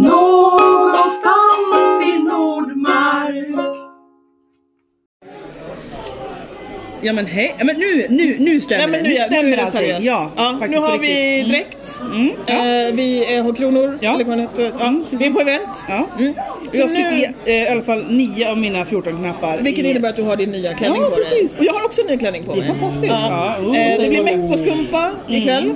Någonstans Ja men hej, ja, men nu, nu, nu stämmer Nej, men det. nu, Nu stämmer nu allting. Ja, ja, nu har vi. Mm. dräkt. Mm, ja. Eh, vi eh, har kronor. Ja. Eller vad heter. Ja, Mm, vi är på event. Ja. Mm. Så Jag nu, fick i, eh, i alla fall nio av mina 14 knappar. vilket i, innebär att du har din nya klänning Ja, på dig. precis. Och jag har också en ny klänning på Det är mig. fantastiskt. Ja. Oh, eh, det blir man. meck på skumpa ikväll.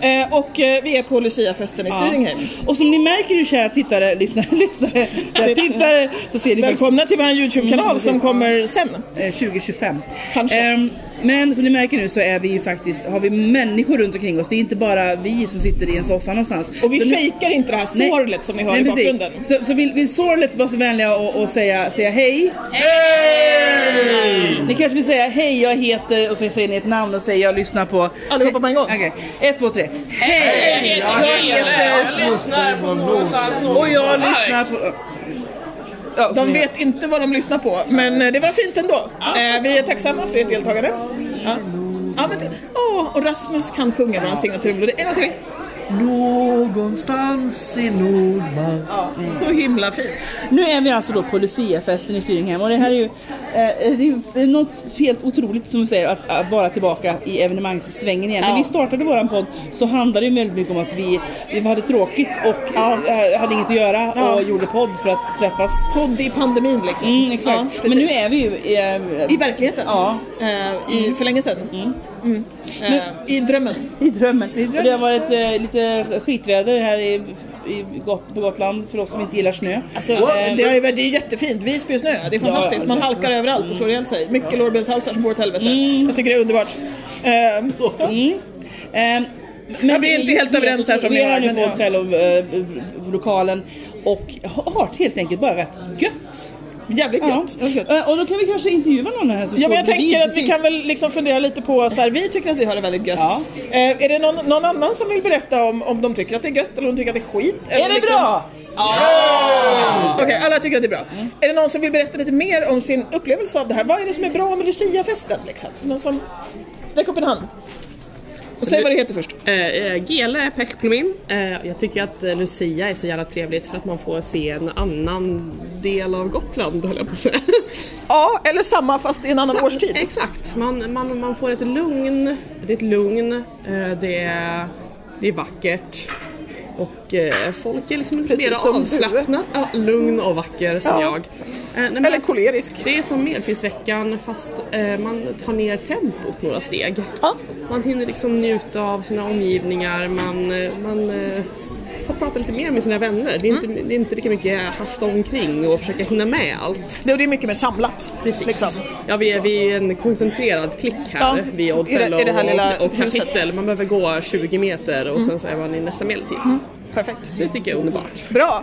Eh, och eh, vi är på Luciafesten i Ja. Styringheim. Och som ni märker nu kära tittare, lyssnare, lyssnare, ja, tittare så ser ni Välkomna till vår Youtube-kanal Mm, som precis. kommer sen. eh, 2025. Kanske. Ehm, men som ni märker nu så är vi ju faktiskt, har vi människor runt omkring oss. Det är inte bara vi som sitter i en soffa någonstans. Och vi Så nu- fejkar inte det här Nej. sorlet som ni hör Nej, i precis. bakgrunden. Så, så vill, vill sorlet vara så vänliga och, och säga, säga hej? Ni kanske vill säga hej, jag heter och så säger ni ett namn och säger jag lyssnar på... Allihopa på en gång. Okej, ett, två, tre. Hej! Jag heter... lyssnar på någonstans Och jag lyssnar på... Ja, De vet inte vad de lyssnar på, men eh, det var fint ändå. Eh, vi är tacksamma för ert deltagande. Ja. Ja, men åh, och Rasmus kan sjunga våran signaturmelodi. En gång till. Någonstans i Nordmark. Så himla fint. Nu är vi alltså då på Luciafesten i Styringhem och det här är ju, eh, det är ju det är något helt otroligt som vi säger att, att vara tillbaka i evenemangssvängen igen. Ja. När vi startade våran podd så handlade det väldigt mycket om att vi, vi hade tråkigt och eh, hade inget att göra Ja. och gjorde podd för att träffas. Podd i pandemin liksom. Mm, exakt. Ja, Men nu är vi ju eh, I verkligheten. Ja. Eh, i, för länge sedan. Mm. Eh, I drömmen. i drömmen. Och det har varit eh, lite skitväder här i, i, på Gotland för oss som inte gillar snö. Alltså, Eh, det, är, det är jättefint. Visby och snö, det är fantastiskt. Man halkar överallt och slår ihjäl sig. Mycket lårbenshalsar som går åt helvete. Mm. Jag tycker det är underbart. Eh, Ehm, Ja, vi är inte helt överens här som vi ni är hör, här nu men på eh, lokalen och har helt enkelt bara rätt gött. Jävligt Ja. gött. Ja. gött. Eh, Och då kan vi kanske intervjua någon här som Ja men jag tänker att vi precis. kan väl liksom fundera lite på så här, vi tycker att vi har det väldigt gött. Ja. Eh, är det någon, någon annan som vill berätta om, om de tycker att det är gött eller om de tycker att det är skit? Eller Är det liksom- bra? Okej, alla tycker att det är bra. Är det någon som vill berätta lite mer om sin upplevelse av det här? Vad är det som är bra med Luciafesten liksom? Någon som... Räck upp en hand. Och säg vad det heter först. Eh, eh, Gele Pechplumin. Eh, jag tycker att eh, Lucia är så jävla trevligt för att man får se en annan del av Gotland höll jag på att säga. Ja, eller samma fast i en annan Sa- årstid. Exakt, man, man, man får ett lugn, det är ett lugn, eh, det, är, det är vackert och eh, folk är liksom Precis mer avslappnade. Ja, lugn och vacker som Ja. jag. Eh, nej, Eller kolerisk. Det är som Medeltidsveckan fast eh, man tar ner tempot några steg. Ja. Man hinner liksom njuta av sina omgivningar, man, eh, man eh, får prata lite mer med sina vänner. Det är, inte, Mm. det är inte lika mycket hasta omkring och försöka hinna med allt. Det det är mycket mer samlat. Precis. Liksom. Ja, vi är, vi är en koncentrerad klick här Ja, vid Oddfellow och, och huset. Mm. kapitel. Man behöver gå 20 meter och sen så är man i nästa medeltid. Perfekt. Så det tycker jag är underbart. Bra!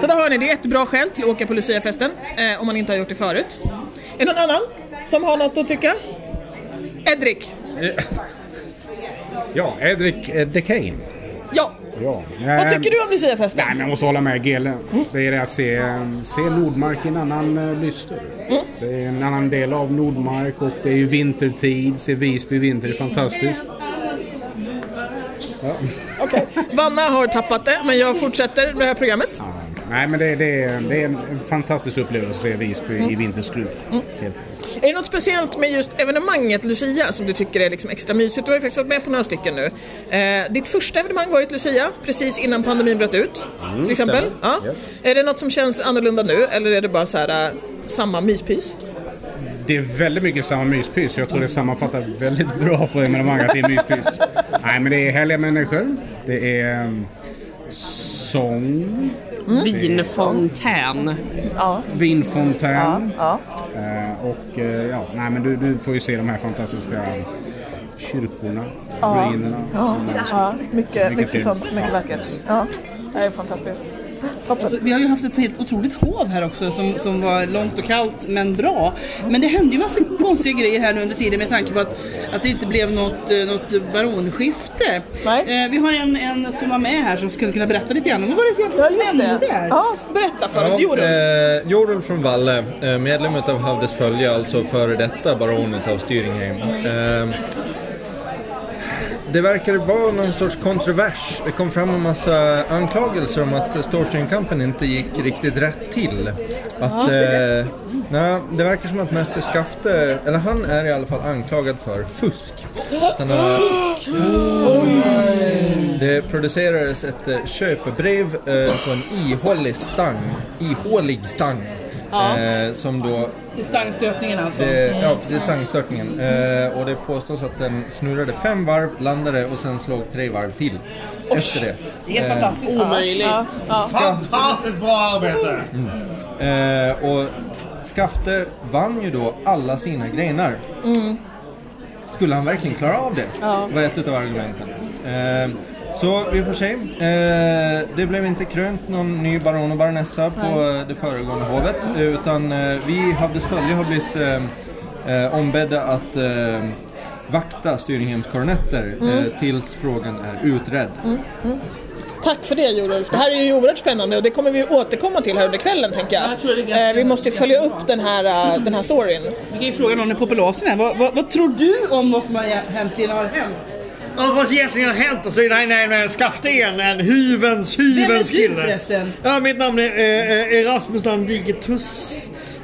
Så då hör ni, det är ett bra skäl till att åka på Luciafesten eh, om man inte har gjort det förut. Är det någon annan som har något att tycka? Edrik? Ja, Edric eh, Decane. Ja. Ja. Vad tycker du om Luciafesten? Nej, men jag måste hålla med Gele. Det är det att se, se Nordmark i en annan uh, lyster. Det är en annan del av Nordmark och det är ju vintertid. Se Visby vinter är fantastiskt. Okej. Vanna har tappat det, men jag fortsätter det här programmet. Ja. Nej, men det, det, är, det är en fantastisk upplevelse att se Visby i vinterskruv. Helt Är det något speciellt med just evenemanget Lucia som du tycker är liksom extra mysigt? Du har ju faktiskt varit med på några stycken nu. Eh, ditt första evenemang var ju ett Lucia, precis innan pandemin bröt ut. till exempel. Ja. Yes. Är det något som känns annorlunda nu eller är det bara så här, eh, samma myspys? Det är väldigt mycket samma myspys. Jag tror det sammanfattar väldigt bra på evenemanget. Det är myspys. Nej, men det är härliga människor. Det är um, sång, Vinfontän. Ja. vinfontän. ja. Eh, och eh, ja, nej men du, du får ju se de här fantastiska kyrkorna, ruinerna. Ja, ja. Mycket, mycket, fint. sånt, mycket vackert. Ja. Det är fantastiskt. Toppen. Alltså, vi har ju haft ett helt otroligt hov här också som, som var långt och kallt men bra. Men det hände ju massa konstiga grejer här nu under tiden med tanke på att, att det inte blev något, eh, något baronskifte. Nej. Eh, vi har en, en som var med här som skulle kunna berätta lite grann. Vad var det egentligen Ja, som hände? Ja, berätta för oss. Jorun. eh, Jorulf från Valle, eh, medlem av Havdes följe, alltså före detta baronet av Styringheim. Eh, det verkar vara någon sorts kontrovers. Det kom fram en massa anklagelser om att Storstream Company inte gick riktigt rätt till. Att, eh, nej, det verkar som att Mäster Skafte, eller han är i alla fall anklagad för fusk. Han har, det producerades ett eh, köpebrev eh, på en ihålig stang, ihålig stang. Eh, som då Till stangstötningen alltså. det, ja, det är stangstörtningen. Eh, och det påstås att den snurrade fem varv, landade och sen slog tre varv till. Efter det. Det är helt fantastiskt. Omöjligt. Fantastiskt bra arbete! Eh, och Skafte vann ju då alla sina grenar. Skulle han verkligen klara av det? var ett utav argumenten. Eh, så vi får se. Eh, det blev inte krönt någon ny baron och baronessa på eh, det föregående hovet. eh, Utan eh, vi, Havdes följe, har blivit eh, eh, ombedda att eh, vakta Styringhems koronetter eh, tills frågan är utredd. Tack för det Jorulf. Det här är ju oerhört spännande och det kommer vi återkomma till här under kvällen tänker jag. Eh, vi måste ju följa upp den här, eh, den här storyn. Vi kan ju fråga någon i populasen här. Vad, vad, vad tror du om vad som har egentligen har hänt? Och vad som egentligen har hänt så är det här en, en Skaften, en hyvens, Vem är hyvens du kille. förresten? Ja, mitt namn är eh, Erasmus.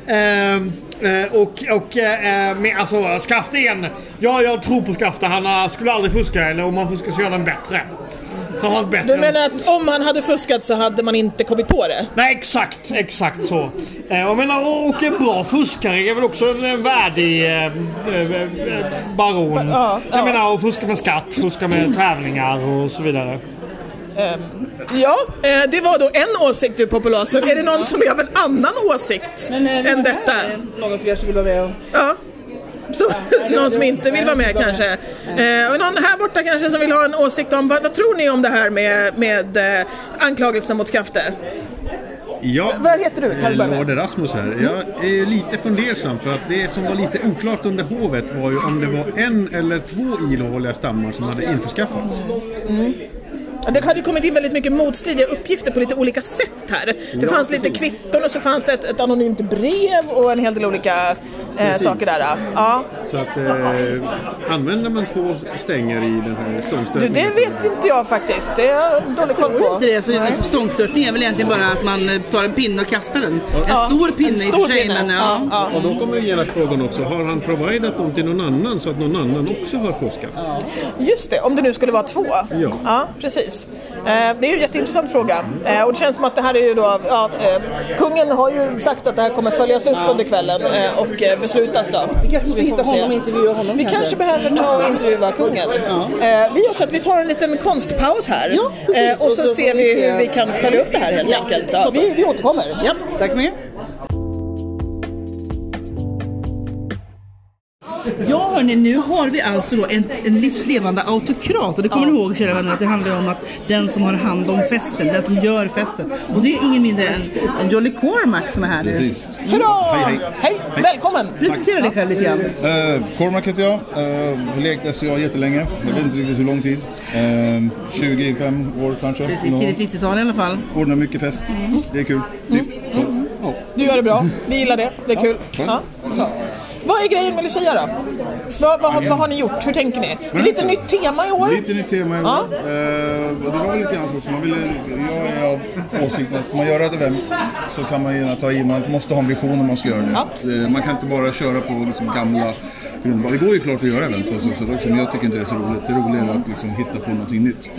Eh, eh, och och eh, med, alltså Skaften, ja jag tror på Skafte. Han eh, skulle aldrig fuska eller om han fuskar så gör han bättre. Han var bättre Du menar att om han hade fuskat så hade man inte kommit på det? Nej exakt, exakt så. Eh, jag menar, och- och en bra fuskare är väl också en eh, värdig eh, baron. Ja, ja. Jag menar att fuska med skatt, fuska med tävlingar och så vidare. Ja, eh, det var då en åsikt du populasen. Är det någon som är av en annan åsikt Men, än detta? Någon fler som vill vara med och... Ja. Så, någon som inte vill vara med kanske. Eh, och någon här borta kanske som vill ha en åsikt om vad, vad tror ni om det här med, med eh, anklagelserna mot Skafte? Ja, Vad heter du? Kan du? Lord Erasmus här. Jag är lite fundersam för att det som var lite oklart under hovet var ju om det var en eller två illojaliga stammar som hade införskaffats. Ja, Det hade kommit in väldigt mycket motstridiga uppgifter på lite olika sätt här. Det Ja, fanns lite precis. kvitton och så fanns det ett, ett anonymt brev och en hel del olika eh, saker där. Ja. Så att eh, använder man två stänger i den här Du, stångstötningen? det vet inte jag faktiskt. Det har jag dålig koll Tror du på. inte det? Så, alltså, stångstötning är väl egentligen bara att man eh, tar en pinne och kastar den. En Ja, stor pinne en i stor och för sig. pinne. Men, ja. Ja, ja. Och då kommer genast frågan också, har han providat dem till någon annan så att någon annan också har fuskat? Just det, om det nu skulle vara två. Ja. Ja, precis. Eh, det är ju en jätteintressant fråga. Eh, och det känns som att det här är ju då, ja, eh, kungen har ju sagt att det här kommer följas upp under kvällen och beslutas då. Vi kanske måste hitta honom och intervjua honom Vi kanske behöver ta och intervjua kungen. Eh, vi gör så att vi tar en liten konstpaus här Ja, precis. och så, Och så ser vi hur vi kan följa upp det här helt enkelt. Så, vi, vi återkommer. Ja, tack så mycket. Hörni, nu har vi alltså då en, en livslevande autokrat och det kommer ni ihåg kära vänner att det handlar om att den som har hand om festen, den som gör festen. Och det är ingen mindre än, än Jolly Cormac som är här nu. Precis. Hurra! Hej, hej. välkommen! Presentera dig själv lite grann. Eh, Cormac heter jag. Eh, har lekt SCA jättelänge. Jag vet inte riktigt hur lång tid. Eh, 25 år kanske. Precis, tidigt 90-tal i alla fall. Ordnar mycket fest. Det är kul. Typ. Så. Ja. Du gör det bra. Vi gillar det. Det är kul. skönt. Ja. Vad är grejen med Lucia då? Vad, vad, vad har ni gjort? Hur tänker ni? Det är lite nytt tema i år. Lite nytt tema i år. Ja. Och det var väl lite grann så också. Man ville, jag är av åsikten att ska man göra ett event så kan man gärna ta i, man måste ha en vision om man ska göra det. Eh, Man kan inte bara köra på liksom gamla grundval. Det går ju klart att göra event, alltså, så också, men jag tycker inte det är så roligt. Det är att liksom hitta på någonting nytt.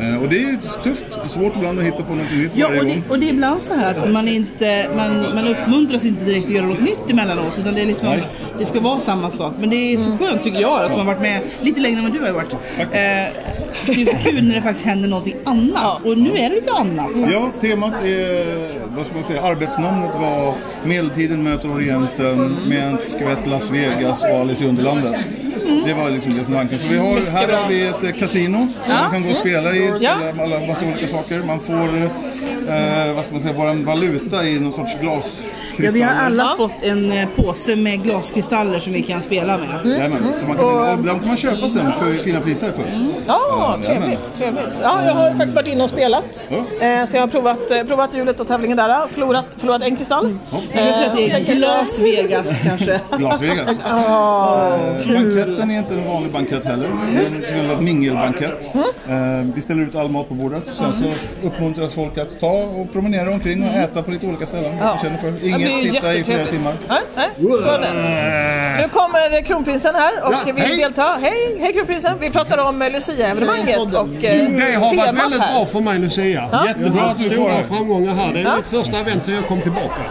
Eh, och det är tufft, svårt ibland att hitta på någonting nytt Ja, och det, och det är ibland så här att man, inte, man, man uppmuntras inte direkt att göra något nytt emellanåt. Utan det, är liksom, Nej. Det ska vara samma sak. Men det är så skönt tycker jag, som har varit med lite längre än vad du har varit. Eh, det är så kul när det faktiskt händer någonting annat. Och nu är det lite annat. Ja, temat är, vad ska man säga, arbetsnamnet var Medeltiden möter Orienten med en skvätt Las Vegas och Alice i Underlandet. Det var liksom det som tanken. Så vi har, här har vi ett eh, kasino som man kan gå och spela i, Ja. spela alla massa olika saker. Man får eh, vad ska man säga, vår valuta i någon sorts glaskristaller. Ja, vi har alla fått en eh, påse med glaskristaller som vi kan spela med. Jajamän, så man kan, och de kan man köpa sen för fina priser för. Ja, Ja, trevligt, trevligt. Ja, jag har faktiskt varit inne och spelat. Eh, så jag har provat, eh, provat hjulet och tävlingen där. Förlorat, förlorat en kristall. Jag vill säga att det är Glas Vegas kanske. Las Vegas. Eh, banketten är inte en vanlig bankett heller. Det är en så kallad mingelbankett. Eh, vi ställer ut all mat på bordet. Sen så uppmuntras folk att ta och promenera omkring och äta på lite olika ställen. Ja. Ja. Känner för. Blir Inget sitta i flera timmar. Nej, nej, är. Nu kommer kronprinsen här och Ja, vill hej. delta. Hej, hej kronprinsen. Vi pratar om eh, Lucia-evenemanget och eh, Det har varit temat väldigt bra här. för mig Lucia. Jättebra att du får Stora framgångar här. Det är Ja. mitt första event sedan jag kom tillbaka.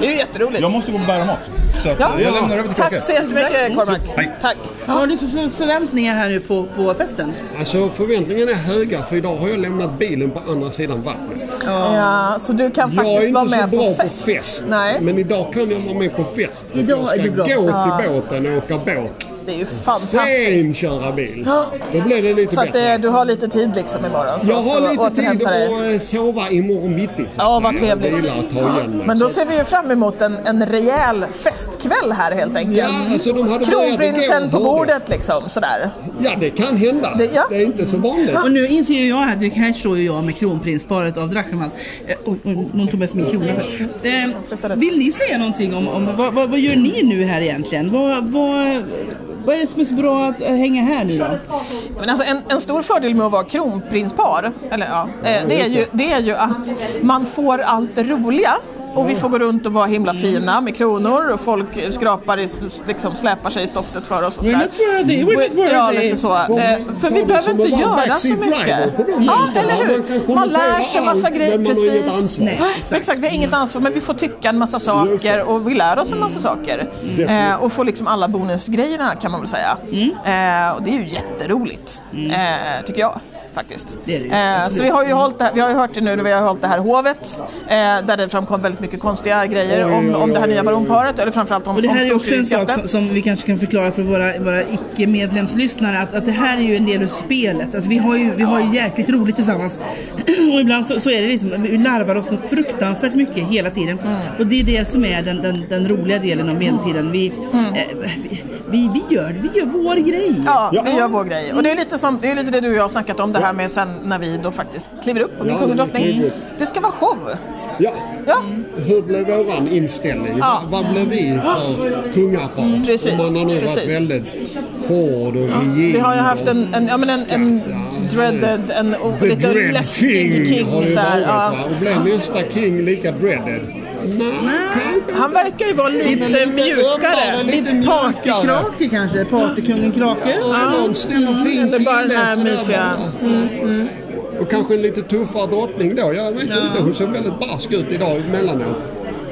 Det är ju jätteroligt. Jag måste gå och bära mat. Så Ja. eh, jag lämnar över till. Tack så jättemycket Cormac. Hej. Tack. Vad har du för för förväntningar här nu på, på festen? Alltså förväntningarna är höga för idag har jag lämnat bilen på andra sidan vattnet. Ja, så du kan Jag är faktiskt vara inte så med bra på fest. på fest. Nej, Men idag kan jag vara med på fest. Idag jag är bra. ska gå Ja. till båten och åka båt. Det är ju fantastiskt. Sen köra bil. Då blir det lite Så att bättre. eh, du har lite tid liksom imorgon. Så, Jag har så lite tid dig. att eh, sova imorgon bitti. så Ja, vad trevligt. Men då Så- ser vi ju fram emot en, en rejäl festkväll här helt enkelt. Ja, alltså de hade Kronprinsen på bordet liksom sådär. Ja, det kan hända. Det- ja. Det är inte så vanligt. Och nu inser ju jag att det här står ju jag med kronprinsparet av Drachenwald. Eh, någon tog med min krona. Eh, vill ni säga någonting om, om vad, vad, vad gör ni nu här egentligen? Vad, vad, vad är det som är så bra att eh, hänga här nu då? Men alltså en, en stor fördel med att vara kronprinspar, eller ja, eh, det, är ju, det är ju att man får allt det roliga. Och vi får gå runt och vara himla fina med kronor och folk skrapar i, liksom släpar sig i stoftet för oss och sådär. not worthy, we're not worthy. Ja, lite så. Man Eh, För vi behöver som inte göra så mycket. Ja, eller hur? Man lär sig massa grejer. Precis. Nej, exakt. vi har inget ansvar men vi får tycka en massa saker och vi lär oss en massa saker. Eh, och får liksom alla bonusgrejerna kan man väl säga. Eh, och det är ju jätteroligt, eh, tycker jag. Faktiskt. Det är det ju, Eh, så vi har ju hållit det, här- vi har ju hört det nu när vi har hållit det här hovet. Eh, där det framkom väldigt mycket konstiga grejer Oj, om, oj, om det här nya baronparet. Eller framförallt om Och det här är också en sak som, som vi kanske kan förklara för våra, våra icke-medlemslyssnare att, att det här är ju en del av spelet. Alltså vi, har ju, vi har ju jäkligt roligt tillsammans. och ibland så, så är det liksom, vi larvar oss något fruktansvärt mycket hela tiden. Och det är det som är den, den, den roliga delen av medeltiden. Vi, eh, vi, vi, vi, gör, vi gör vår grej. Ja, Ja. vi gör vår grej. Och det är lite, som, det, är lite det du och jag har snackat om det här med sen när vi då faktiskt kliver upp och blir Ja, kung och det drottning. Det ska vara show. Ja. Ja, Hur blev våran inställning? Ja. Vad blev vi för kungapar? precis, Om man har nu varit precis. väldigt hård och rigid. vi har ju haft en, en, ja, men en, en dreaded, en The lite Dread läskig king. har ju varit ja. va? Och blev nästa king lika dreaded? Nej, Han verkar ju vara lite lite mjukare. lite partykrake kanske? Partykungen Krake? Ja, någon snäll och fin Eller bara den kille här mysiga. bara. Och kanske en lite tuffare drottning då. Jag vet inte. Hon såg väldigt barsk ut idag emellanåt.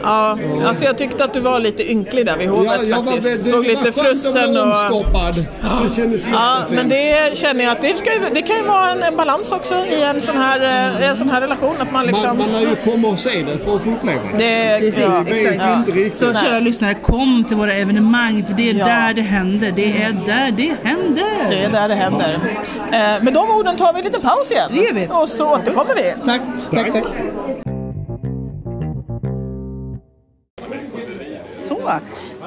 Ja, alltså jag tyckte att du var lite ynklig där vid hovet Ja, jag var, faktiskt. det, Såg lite frusen och... omstoppad. Det kändes Ja, men det känner jag att det, ska, ju- det kan ju vara en, en balans också i en sån här, eh, en sån här relation. Att man liksom... man, man lär ju komma och se det för att få uppleva det. det, Precis, ja, vet ja. inte riktigt. Så kära lyssnare, kom till våra evenemang för det är Ja. där det händer. Det är där det händer. Det är där det händer. Eh, med de orden tar vi lite paus igen. Det gör vi. Och så återkommer vi. Tack, tack, tack.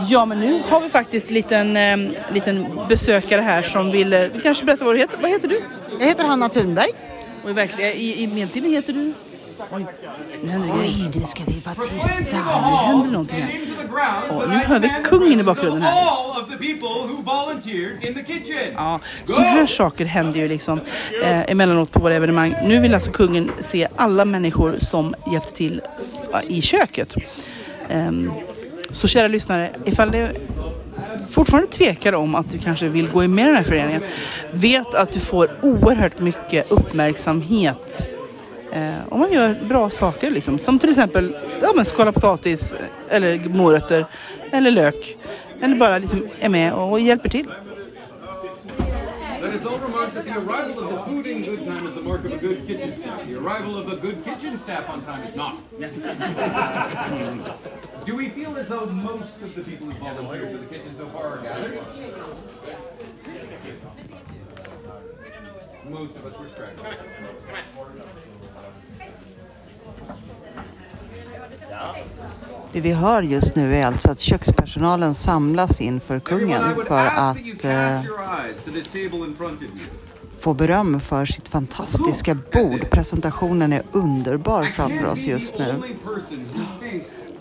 Ja, men nu har vi faktiskt en liten, eh, liten besökare här som vill... Eh, vi kanske berätta vad du heter. Vad heter du? Jag heter Hanna Thunberg. Och i, verkliga, i, i medeltiden heter du? Oj. Oj, nu ska vi vara tysta. Nu händer någonting här. Och nu hör vi kungen i bakgrunden här. Ja, så här saker händer ju liksom eh, emellanåt på våra evenemang. Nu vill alltså kungen se alla människor som hjälpte till s- i köket. Ehm, så kära lyssnare, ifall det fortfarande tvekar om att du kanske vill gå med i den här föreningen, vet att du får oerhört mycket uppmärksamhet eh, om man gör bra saker. Liksom. Som till exempel ja, men skala potatis, eh, eller morötter, eller lök. Eller bara liksom är med och hjälper till. Let us all remark that the arrival of the food in good time is the mark of a good kitchen staff. The arrival of a good kitchen staff on time is not. Do we feel as though most of the people who volunteered for the kitchen so far are gathered? Most of us were stragglers. Det vi hör just nu är alltså att kökspersonalen samlas inför kungen för att få beröm för sitt fantastiska bord. Presentationen är underbar framför oss just nu.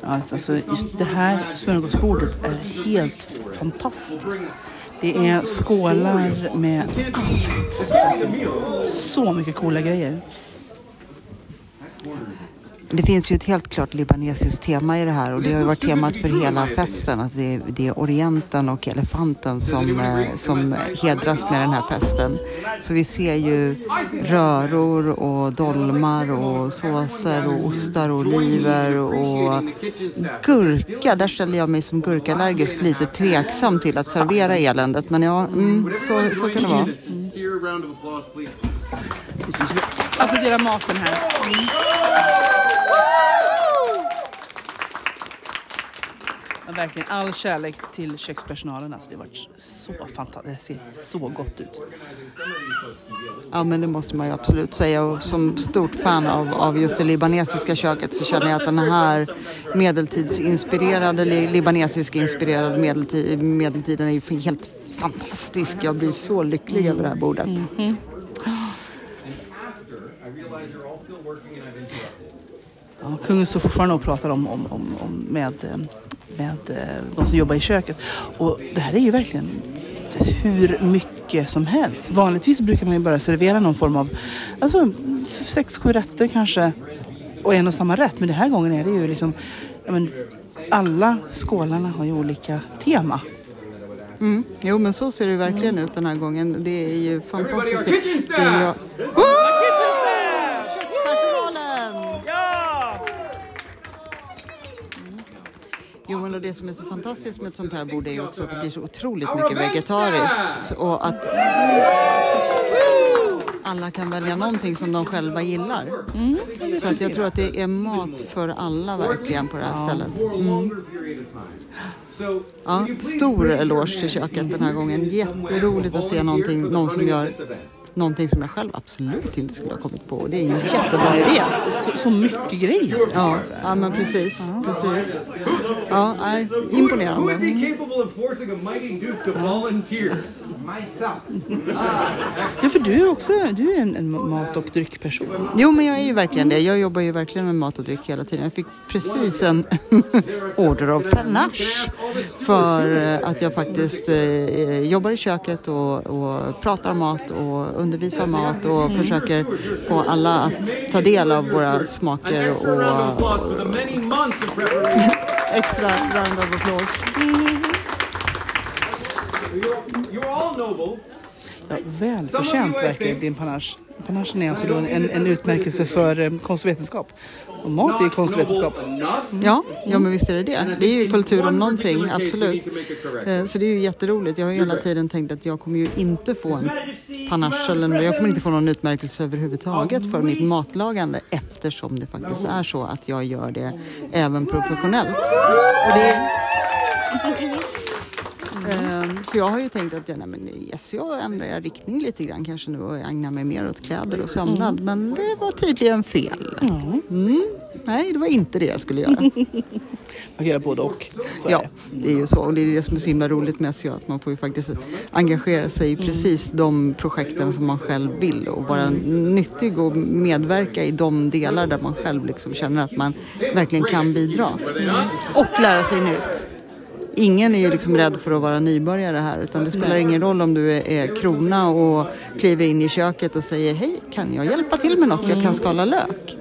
Alltså, just det här smörgåsbordet är helt fantastiskt. Det är skålar med allt. Så mycket coola grejer. Det finns ju ett helt klart libanesiskt tema i det här och det har ju varit temat för hela festen. Att det, är, det är orienten och elefanten som, eh, som hedras med den här festen. Så vi ser ju röror och dolmar och såser och ostar och oliver och gurka. Där ställer jag mig som gurkallergisk lite tveksam till att servera eländet. Men ja, mm, så, så kan det vara. Applådera maten här. Men verkligen all kärlek till kökspersonalen. Alltså, det har varit så fantastiskt. Det ser så gott ut. Ja, men det måste man ju absolut säga. Och som stort fan av, av just det libanesiska köket så känner jag att den här medeltidsinspirerade, li- libanesiska inspirerade medeltid, medeltiden är ju helt fantastisk. Jag blir så lycklig över det här bordet. Ja, kungen står fortfarande och pratar om, om, om, om med, eh, med eh, de som jobbar i köket. Och det här är ju verkligen hur mycket som helst. Vanligtvis brukar man ju bara servera någon form av, alltså sex, sju rätter kanske och en och samma rätt. Men den här gången är det ju liksom, men, alla skålarna har ju olika tema. Mm. Jo, men så ser det verkligen ut den här gången. Det är ju fantastiskt. Det är ju... Jo, men och det som är så fantastiskt med ett sånt här bord är ju också att det blir så otroligt mycket vegetariskt. Och att alla kan välja någonting som de själva gillar. Så att jag tror att det är mat för alla verkligen på det här stället. Mm. Ja, stor eloge till köket den här gången. Jätteroligt att se någonting, någon som gör någonting som jag själv absolut inte skulle ha kommit på. Det är ju en jättebra idé. Så, så mycket grejer. Ja, ja men precis. precis. Ja, nej, imponerande. Who would be capable of forcing a mighty duke to volunteer? Myself. Ja, för du är också du är en, en mat och dryckperson. Jo, men jag är ju verkligen det. Jag jobbar ju verkligen med mat och dryck hela tiden. Jag fick precis en order av panache för eh, att jag faktiskt eh, jobbar i köket och, och pratar om mat och undervisar om mat och försöker få alla att ta del av våra smaker och extra round of applause. Ja, välförtjänt verkligen din panache. Panachen är alltså då en, en utmärkelse för eh, konstvetenskap. Och mat är ju konstvetenskap. Ja, ja, men visst är det det. Det är ju kultur om någonting, absolut. Eh, Så det är ju jätteroligt. Jag har ju hela tiden tänkt att jag kommer ju inte få en panache eller jag kommer inte få någon utmärkelse överhuvudtaget för mitt matlagande eftersom det faktiskt är så att jag gör det även professionellt. Och det Så jag har ju tänkt att ja, nej, men yes, jag ändrar riktning lite grann kanske nu och ägnar mig mer åt kläder och sömnad. Men det var tydligen fel. Mm. Nej, det var inte det jag skulle göra. Man kan göra både och. Så Ja, det. det är ju så. Och det är det som är så himla roligt med SCA, att man får ju faktiskt engagera sig i precis de projekten som man själv vill och vara nyttig och medverka i de delar där man själv liksom känner att man verkligen kan bidra. Och lära sig nytt. Ingen är ju liksom rädd för att vara nybörjare här utan det spelar ingen roll om du är, är krona och kliver in i köket och säger hej, kan jag hjälpa till med något? Jag kan skala lök.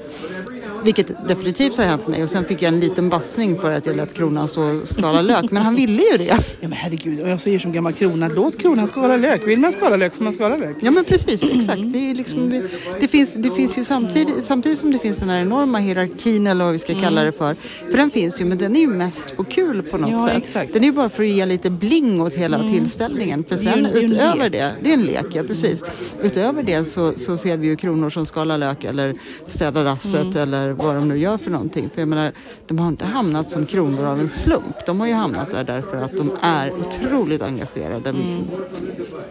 Vilket definitivt har hänt mig och sen fick jag en liten bassning för att jag lät kronan stå och skala lök. Men han ville ju det. Ja men herregud, och jag säger som gammal krona, låt kronan skala lök. Vill man skala lök får man skala lök. Ja men precis, exakt. Det, är liksom, det, finns, det finns ju samtidigt, samtidigt som det finns den här enorma hierarkin eller vad vi ska kalla det för. För den finns ju, men den är ju mest på kul på något Ja, sätt. exakt. Den är ju bara för att ge lite bling åt hela tillställningen. För sen det är utöver det, det är en lek, ja precis. Utöver det så, så ser vi ju kronor som skalar lök eller städar rasset eller vad de nu gör för någonting. För jag menar, de har inte hamnat som kronor av en slump. De har ju hamnat där därför att de är otroligt engagerade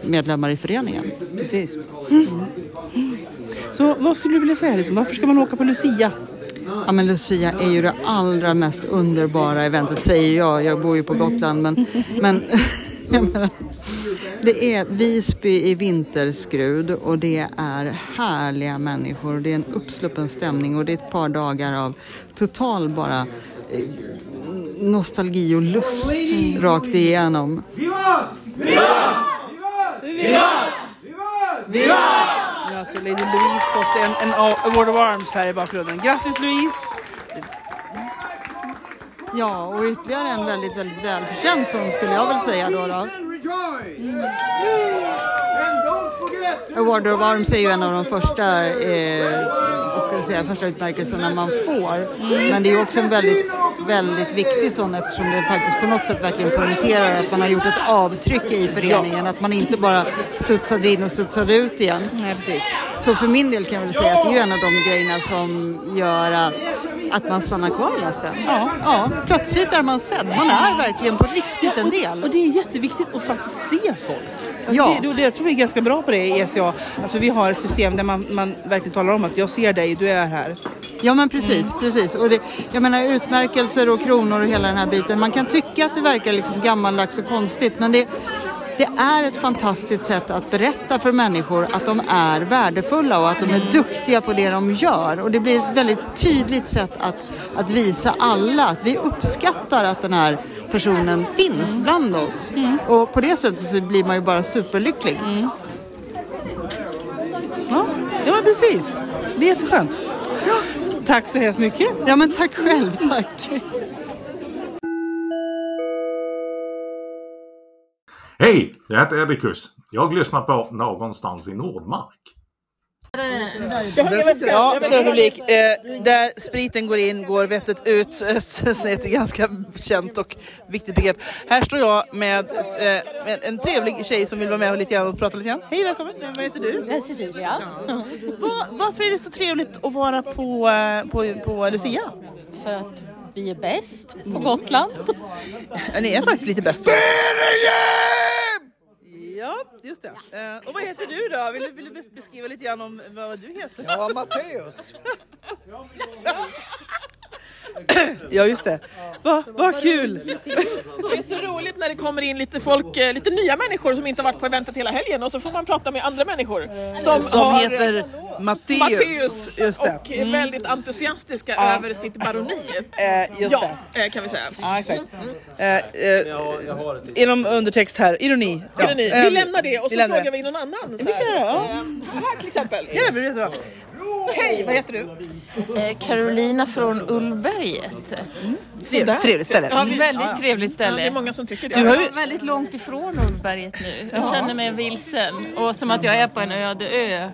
medlemmar i föreningen. Precis. Så vad skulle du vilja säga liksom? Varför ska man åka på Lucia? Ja, men Lucia är ju det allra mest underbara eventet säger jag. Jag bor ju på Gotland men, men det är Visby i vinterskrud och det är härliga människor. Det är en uppsluppen stämning och det är ett par dagar av total bara eh, nostalgi och lust rakt igenom. Ja, alltså Lady Louise fått en, en Award of Arms här i bakgrunden. Grattis Louise! Ja, och ytterligare en väldigt, väldigt välförtjänt sån skulle jag väl säga då. då. Award of Arms är ju en av de första, eh, vad ska jag säga, första utmärkelserna man får. Men det är ju också en väldigt, väldigt viktig sån eftersom det faktiskt på något sätt verkligen poängterar att man har gjort ett avtryck i föreningen. Att man inte bara studsade in och studsade ut igen. Nej, precis. Så för min del kan jag väl säga att det är ju en av de grejerna som gör att, att man stannar kvar nästan. Ja. ja. Plötsligt är man sedd. Man är verkligen på riktigt en del. Och det är jätteviktigt att faktiskt se folk. Alltså Ja. det, det, jag tror vi är ganska bra på det i ECA. Alltså vi har ett system där man, man verkligen talar om att jag ser dig, du är här. Ja men precis, precis. Och det, jag menar utmärkelser och kronor och hela den här biten. Man kan tycka att det verkar liksom gammaldags och konstigt men det, det är ett fantastiskt sätt att berätta för människor att de är värdefulla och att de är duktiga på det de gör. Och det blir ett väldigt tydligt sätt att, att visa alla att vi uppskattar att den här personen finns bland oss. Och på det sättet så blir man ju bara superlycklig. Ja, ja men precis. Det är jätteskönt. Tack så hemskt mycket. Ja men tack själv, tack. Hej! Jag heter Edikus. Jag lyssnar på Någonstans i Nordmark. Ja, kära publik. Eh, där spriten går in går vettet ut. Så det är ett ganska känt och viktigt begrepp. Här står jag med, eh, en trevlig tjej som vill vara med och lite grann och prata lite grann. Hej, välkommen. Vad heter du? Cecilia. Va, varför är det så trevligt att vara på, eh, på, på Lucia? För att vi är bäst på Gotland. Ja, Ni är faktiskt lite bäst. Ja, just det. Eh, och vad heter du då? Vill du, vill du beskriva lite grann om vad du heter? Ja, Matteus. Ja, just det. Va, vad kul! Det är så roligt när det kommer in lite folk, eh, lite nya människor som inte har varit på eventet hela helgen och så får man prata med andra människor som, Som har, heter Matteus. Matteus Just det. och är väldigt entusiastiska Ja. över sitt baroni. Eh, just ja, det. eh, kan vi säga. Ja, exakt. Eh, eh, Inom undertext här, ironi. Ja. Ironi. Eh, Vi lämnar det och så vi frågar det. vi någon annan. Så Vi göra, ja. Eh, här till exempel. Ja, det blir jättebra. Hej, vad heter du? Eh, Carolina från Ullberget. Sådär. Trevligt ställe. Ja, Mm. väldigt Ja. trevligt ställe. Ja, det är många som tycker det. Du har ju- väldigt långt ifrån Ullberget nu. Jag Ja. känner mig vilsen och som att jag är på en öde ö.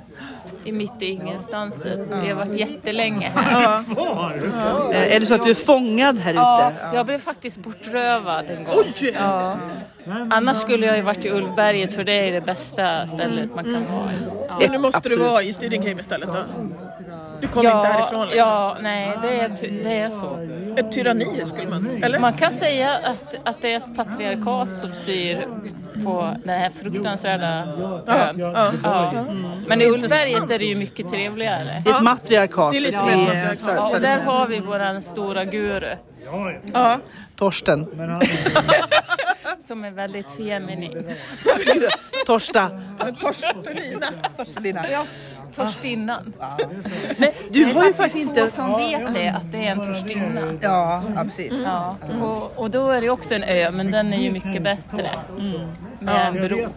I mitt i ingenstans. Vi har varit jättelänge här. Ja. Eh, Är det så att du är fångad här Ja, ute? jag blev faktiskt bortrövad en gång. Ja. Annars skulle jag ju varit i Ullberget för det är det bästa stället man kan vara i. Ja. Nu måste du vara i Stydingheim istället då. Du kommer ja, inte härifrån liksom. Ja, nej det är, det är så. Ett tyranni skulle man, eller? Man kan säga att, att det är ett patriarkat som styr på den här fruktansvärda ön. ja, Ja. Mm. Men i Ullberget är det ju mycket trevligare. Det är ett matriarkat. Det är lite mer matriarkat. Ja, och där har vi våran stora guru Ja. Torsten. som är väldigt feminin. Torsta. Torstelina. Torstelina. Ja, Torstinnan. Nej, du har ju faktiskt inte... som vet det, att det är en torstinna. Ja, ja precis. Ja, och, och då är det också en ö, men den är ju mycket bättre. Med en bro.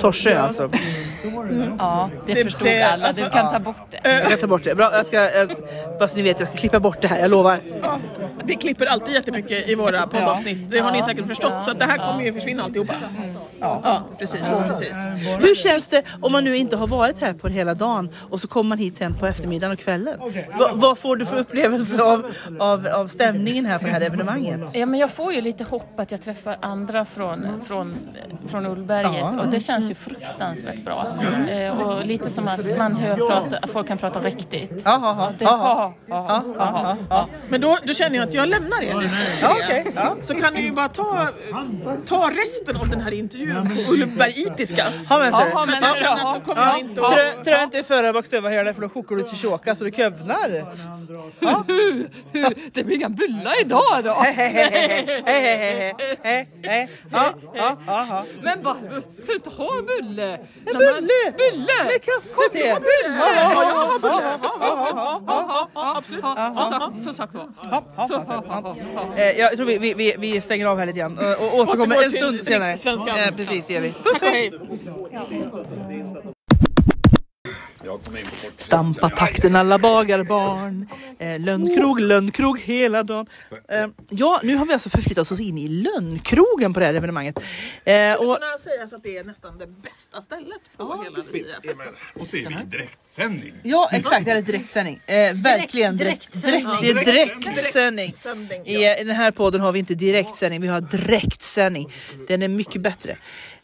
Torsö alltså. Ja, det, Det- förstod det- alla. alltså- Du kan ta bort det. Jag kan ta bort det. Bra, jag ska... Jag, fast ni vet, jag ska klippa bort det här, jag lovar. Vi klipper alltid jättemycket i våra poddavsnitt. Det har ni säkert förstått. Så att det här kommer ju försvinna alltihopa. Ja, precis. precis. Hur känns det om man nu inte har varit här på hela dagen och så kommer man hit sen på eftermiddagen och kvällen? Va, vad får du för upplevelse av, av, av stämningen här på det här evenemanget? Ja, men jag får ju lite hopp att jag träffar andra från, från, från Ullberget Ja. och det känns ju fruktansvärt bra. Eh, och lite som att man hör prata, att folk kan prata riktigt. Ja, ja, Det, ja, ha, ja, ha, ja, ja, ja. Men då, då känner jag att jag lämnar er lite. Ja, okej. Ja. Så kan ni ju bara ta, ta resten av den här intervjun på ullbergitiska. Ha med sig. Ja, då kommer jag inte att... trö, Bättre inte i förarbakstöva här för då kokar du till tjåka så det kövlar. Ja. det blir inga bullar idag då. Ja, ja, ja, ja. Men vad, ska du inte ha en bulle? En bulle! Bulle! Med kaffe Kom, till. har bulle! Ja, ja, Ja, ja, jag har bulle! ja, Ja, ja, ja, ja, ja, absolut. Ja, Som sagt- var. Ja, ja, ja, ja, ja. ja, ja. Jag tror vi, vi, stänger av här lite grann och, återkommer en stund senare. Eh, Precis, det gör vi. Tack och hej. Stampa takten alla bagarbarn. Eh, lönnkrog, lönnkrog hela dagen. Eh, ja, nu har vi alltså förflyttat oss in i lönnkrogen på det här evenemanget. Eh, Det och, kan sägas att det är nästan det bästa stället på hela Lucia-festen. Och så är vi i direktsändning. ja, exakt, det är direktsändning. Eh, verkligen direkt, direkt, det är direktsändning. Direktsändning, I, I den här podden har vi inte direktsändning, vi har direktsändning. Den är mycket bättre.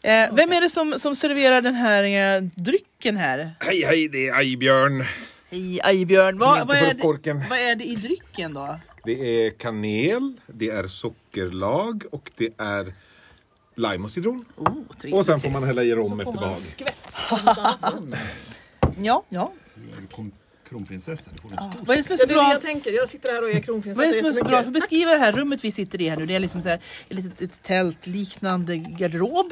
Eh, vem är det som, som serverar den här eh, drycken här? Hej hej, det är Ajbjörn. Hej Ajbjörn, Som vad, inte vad, får är upp det, vad är det i drycken då? Det är kanel, det är sockerlag och det är lime och citron. och sen får man hälla i rom efter behag. Ja, ja. Kronprinsessa, det får du Ah, Vad är det som är så Ja, det är det bra? jag tänker. Jag sitter här och är kronprinsessa Vad är det som är så bra? För beskriva det här rummet vi sitter i här nu. Det är liksom så här, ett litet ett tältliknande garderob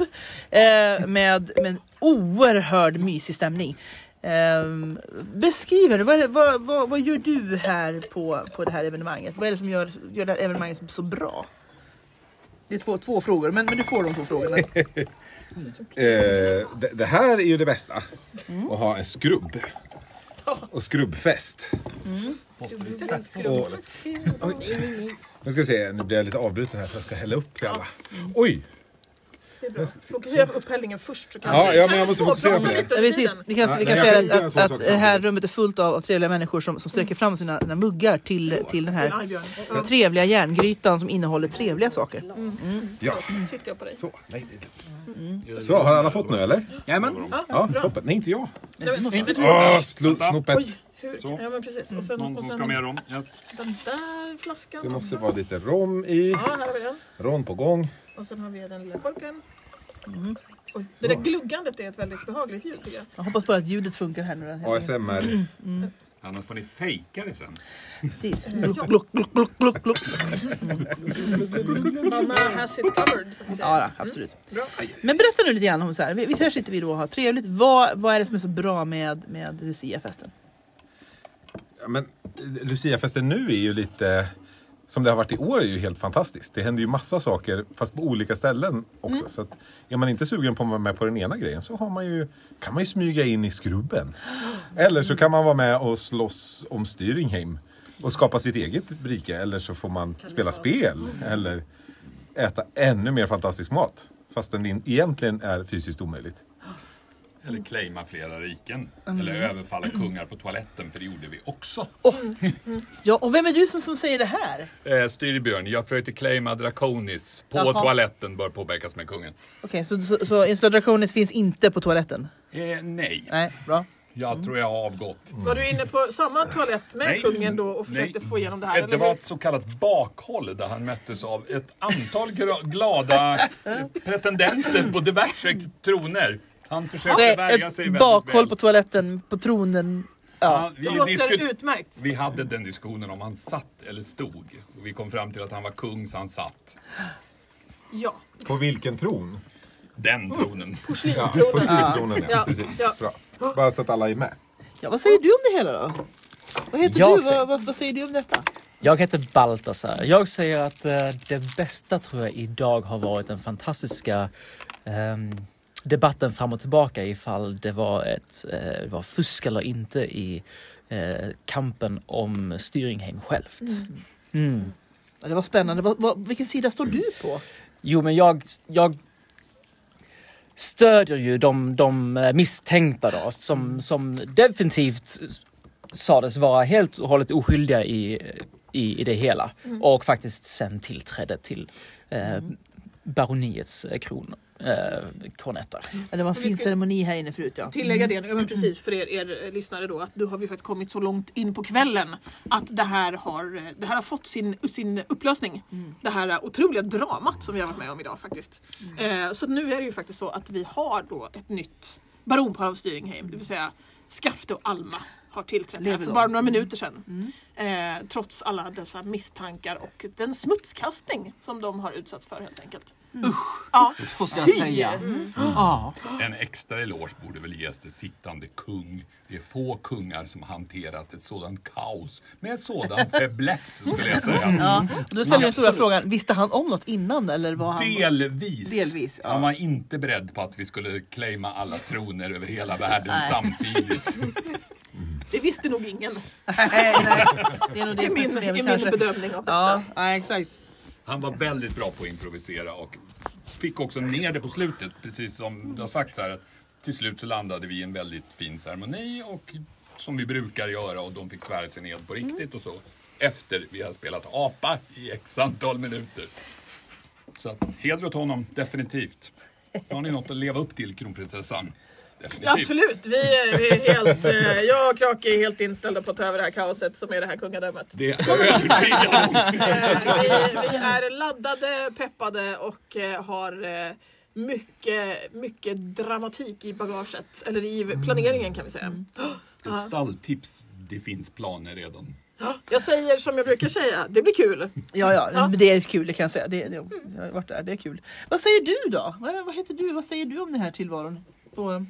eh, med, med en oerhörd mysig stämning. Eh, beskriv det. Vad, vad, vad, vad gör du här på, på det här evenemanget? Vad är det som gör, gör det här evenemanget så, bra? Det är två, två frågor, men, men du får de två frågorna. Eh, det, det här är ju det bästa. Att ha en skrubb. Och skrubbfest. Och, nu ska vi se, nu blir jag lite avbruten här för jag ska hälla upp till alla. Oj! Det är bra. Fokusera på upphällningen först. Så kan Ja, vi- ja, kan men jag måste få fokusera på det. Ja, precis. Vi kan, vi Nej, kan säga att, att, att det här rummet är fullt av, av trevliga människor som, som sträcker fram sina, sina muggar till, till den här. Ja. trevliga järngrytan som innehåller trevliga saker. Ja. Sitter jag på dig? Så, nej, det är lite. Så, har alla fått nu eller? Jajamän. Ja, toppen. Nej, inte jag. Inte du. Åh, slo- snoppet. Hur? Ja men precis. Och sen, Någon och som sen ska med dem? Yes. den där flaskan. Det måste vara lite rom i. Ja, här har vi den. Rom på gång. Och sen har vi den lilla korken. Oj, det där gluggandet är ett väldigt behagligt ljud tycker jag. Jag hoppas bara att ljudet funkar här nu. ASMR. Annars får ni fejka det sen. Precis. Gluck, gluck, gluck, gluck, gluck, gluck. Anna has it covered. Som vi säger. Ja, då, absolut. Bra. Men berätta nu lite grann om så här. Vi, vi här sitter vi då och har trevligt. Vad, vad är det som är så bra med, med Lucia-festen? Men Luciafesten nu är ju lite som det har varit i år är ju helt fantastiskt. Det händer ju massa saker fast på olika ställen också. Mm. Så att är man inte sugen på att vara med på den ena grejen så har man ju, kan man ju smyga in i skrubben. Eller så kan man vara med och slåss om Styringheim och skapa sitt eget rike. Eller så får man spela spel eller äta ännu mer fantastisk mat. Fast den egentligen är fysiskt omöjligt. Eller claima flera riken. Mm. Eller överfalla kungar på toaletten, för det gjorde vi också. Ja, och vem är du som, som säger det här? Eh, Styrbjörn, jag försökte claima Draconis på Jaha. toaletten bör påverkas med kungen. Okej, så, så, så Insula Draconis finns inte på toaletten? Eh, nej. Nej, bra. Jag tror jag har avgått. Var du inne på samma toalett med Nej. kungen då och försökte Nej. få igenom det här? Det var ett så kallat bakhåll där han möttes av ett antal glada pretendenter på diverse troner. Han försökte är värja ett sig väldigt bakhåll väl. på toaletten, på tronen. Ja. vi, Det låter disku- utmärkt. vi hade den diskussionen om han satt eller stod. Och vi kom fram till att han var kung så han satt. Ja. På vilken tron? Den tronen. Ja, Porslinstronen. porslinstronen ja. Ja, Precis. ja. Bra. Bara så att alla är med. ja, vad säger du om det hela då? Vad heter Jag du? säger- Vad, vad, vad säger du om detta? Jag heter Baltasar. Jag säger att eh, det bästa tror jag idag har varit den fantastiska ehm, debatten fram och tillbaka ifall det var ett eh, det var fusk eller inte i eh, kampen om Styringheim självt. Mm. Ja, det var spännande. Vad, vad, vilken sida står du på? Jo, men jag, jag stödjer ju de, de eh, misstänkta då som, som definitivt sades vara helt och hållet oskyldiga i, i, i det hela Mm. och faktiskt sen tillträdde till eh, baroniets eh, kron, eh, kornetter. Ja, det var en fin ceremoni här inne förut ja. Tillägga det, ja, men precis för er, er eh, lyssnare då, att nu har vi faktiskt kommit så långt in på kvällen att det här har, eh, det här har fått sin, sin upplösning. Det här eh, otroliga dramat som vi har varit med om idag faktiskt. Eh, så att nu är det ju faktiskt så att vi har då ett nytt baronpar av Styringheim, det vill säga Skafte och Alma har tillträtt här för bara några minuter sedan. Eh, trots alla dessa misstankar och den smutskastning som de har utsatts för helt enkelt. Usch! Ja. Måste jag säga. Mm. Ja. En extra eloge borde väl ges till sittande kung. Det är få kungar som har hanterat ett sådant kaos med sådan fäbless skulle jag säga. Ja. Och då ställer jag den stora frågan, visste han om något innan eller var han... Delvis. Delvis, ja. Han var inte beredd på att vi skulle claima alla troner över hela världen Nej. samtidigt. Det visste nog ingen. Nej, nej. Det är nog det som är min, i min bedömning av detta. Ja, ja, exakt. Han var väldigt bra på att improvisera och fick också ner det på slutet. Precis som det har sagts här. Att till slut så landade vi i en väldigt fin ceremoni och som vi brukar göra och de fick svära sig ned på riktigt och så. Efter vi hade spelat apa i x antal minuter. Så att, heder åt honom, definitivt. Har ni något att leva upp till, kronprinsessan? Definitivt. Ja, absolut, vi är, vi är helt, eh, jag och Krake är helt inställda på att ta över det här kaoset som är det här kungadömet. Det är. Eh, vi, vi är laddade, peppade och eh, har eh, mycket, mycket dramatik i bagaget. Eller i planeringen kan vi säga. Ett stalltips, det finns planer redan. Jag säger som jag brukar säga, det blir kul. Ja, ja, men det är kul det kan jag säga. Det, det, jag har varit där, det är kul. Vad säger du då? Vad, vad heter du? Vad säger du om den här tillvaron? På,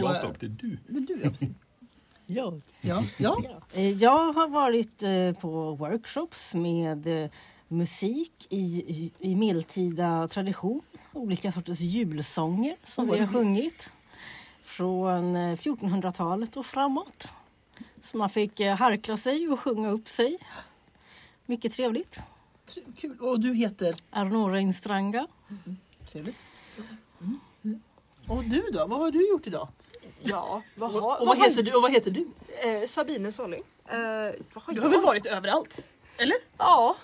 på, Jag stopp, det är du. Det är du, ja. Jag? Ja, ja. Eh, Jag har varit eh, på workshops med eh, musik i, i, medeltida tradition. Olika sorters julsånger som vi har sjungit. Från eh, 1400-talet och framåt. Så man fick harkla sig och sjunga upp sig. Mycket trevligt. Kul. Och du heter? Arnora Instranga. Trevligt. Och du då? Vad har du gjort idag? Ja, vad Och, har, och vad, heter du? Och vad heter du? Eh, Sabine Solling. Eh, vad har Du jag? har väl varit överallt? Eller? Ja,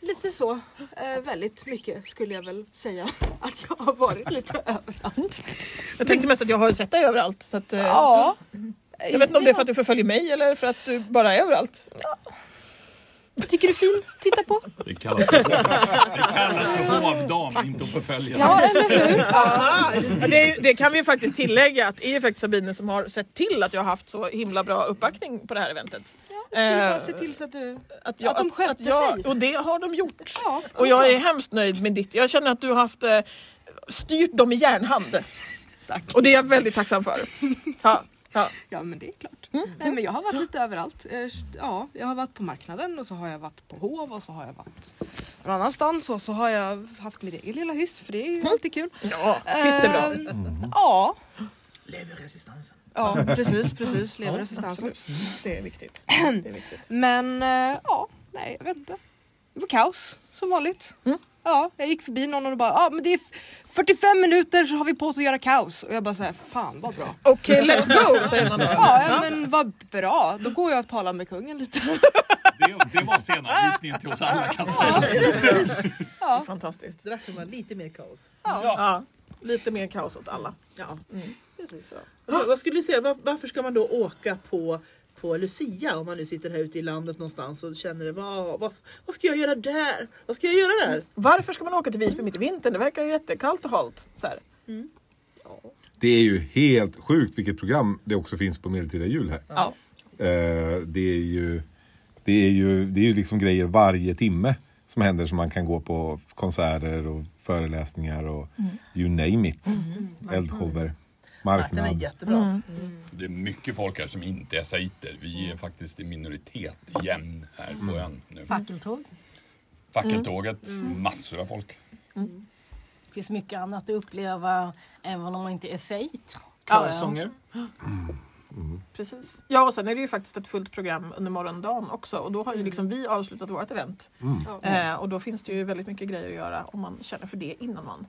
lite så. Eh, väldigt mycket skulle jag väl säga att jag har varit lite överallt. Jag tänkte mest att jag har sett dig överallt. Så att, eh, Ja. Jag vet inte om det är för att du förföljer mig eller för att du bara är överallt. Tycker du fin? Titta på. Det kallas för, det kallas för hovdam, inte att förfölja. Ja, eller hur? Det, det kan vi ju faktiskt tillägga att det är faktiskt Sabine som har sett till att jag har haft så himla bra uppbackning på det här eventet. Skulle Eh, bara se till så att, du, att, jag, att de skötte att jag, sig. Och det har de gjort. Ja, och jag alltså. är hemskt nöjd med ditt. Jag känner att du har haft eh, styrt dem i järnhand. Tack. Och det är jag väldigt tacksam för. Ja, ja. Ja men det är klart. Nej, men jag har varit lite överallt. Eh, Ja, jag har varit på marknaden och så har jag varit på hov och så har jag varit någon annanstans och så har jag haft mitt eget lilla hyss för det är ju alltid kul. Ja, hyss är bra. Ehm, Ja, Leverresistansen. ja precis, precis. Leverresistansen. absolut. Det är viktigt. Det är viktigt. Men eh, ja, nej jag vet inte. Det var kaos som vanligt. Ja, jag gick förbi någon och bara ja men det är f- 45 minuter så har vi på oss att göra kaos. Och jag bara såhär, fan vad bra. Okej, let's go säger man då. Ja, ja men vad bra. Då går jag och talar med kungen lite. Det, det var scenanvisningen till oss alla kan jag Ja, säga. precis. Det Ja. är fantastiskt. Strax får man lite mer kaos. Ja. Ja, lite mer kaos åt alla. Ja. Så. Vad, vad skulle du säga, var, varför ska man då åka på, på Lucia om man nu sitter här ute i landet någonstans och känner vad, vad, vad ska jag göra där? Vad ska jag göra där? Varför ska man åka till Visby mitt i vintern? Det verkar ju jättekallt och halt. Så här. Det är ju helt sjukt vilket program det också finns på Medeltida jul här. Ja. Eh, det är ju det är ju, det är ju liksom grejer varje timme som händer som man kan gå på konserter och föreläsningar och you name it. Eldshower, marknad. jättebra. Det är mycket folk här som inte är saiter. Vi är faktiskt i minoritet igen här på ön nu. Fackeltåg. Fackeltåget, massor av folk. Det finns mycket annat att uppleva även om man inte är sejt. Körsånger. Precis. Ja och sen är det ju faktiskt ett fullt program under morgondagen också och då har ju liksom vi avslutat vårt event. Eh, och då finns det ju väldigt mycket grejer att göra om man känner för det innan man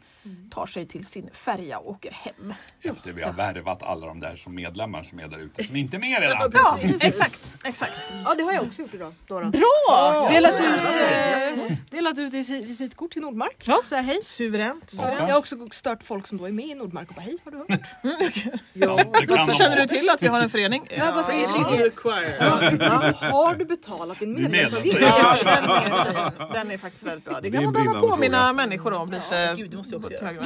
tar sig till sin färja och åker hem. Efter vi har värvat alla de där som medlemmar som är där ute som inte är med redan. Ja, exakt, exakt. Ja det har jag också gjort idag. Då. Bra! Delat ut, eh, delat ut visi- visitkort till Nordmark. Ja. Så här, hej. Suveränt. Ja, jag har också stört folk som då är med i Nordmark och bara hej har du hört? Ja, det kan Varför känner du till att vi vi har en förening. Jag bara säger, Ja. ja. Har du betalat din medlemsavgift? Ja, den. Den är faktiskt väldigt bra. Det kan man behöva påminna fråga. människor om lite. Gud, det måste jag också göra. Jag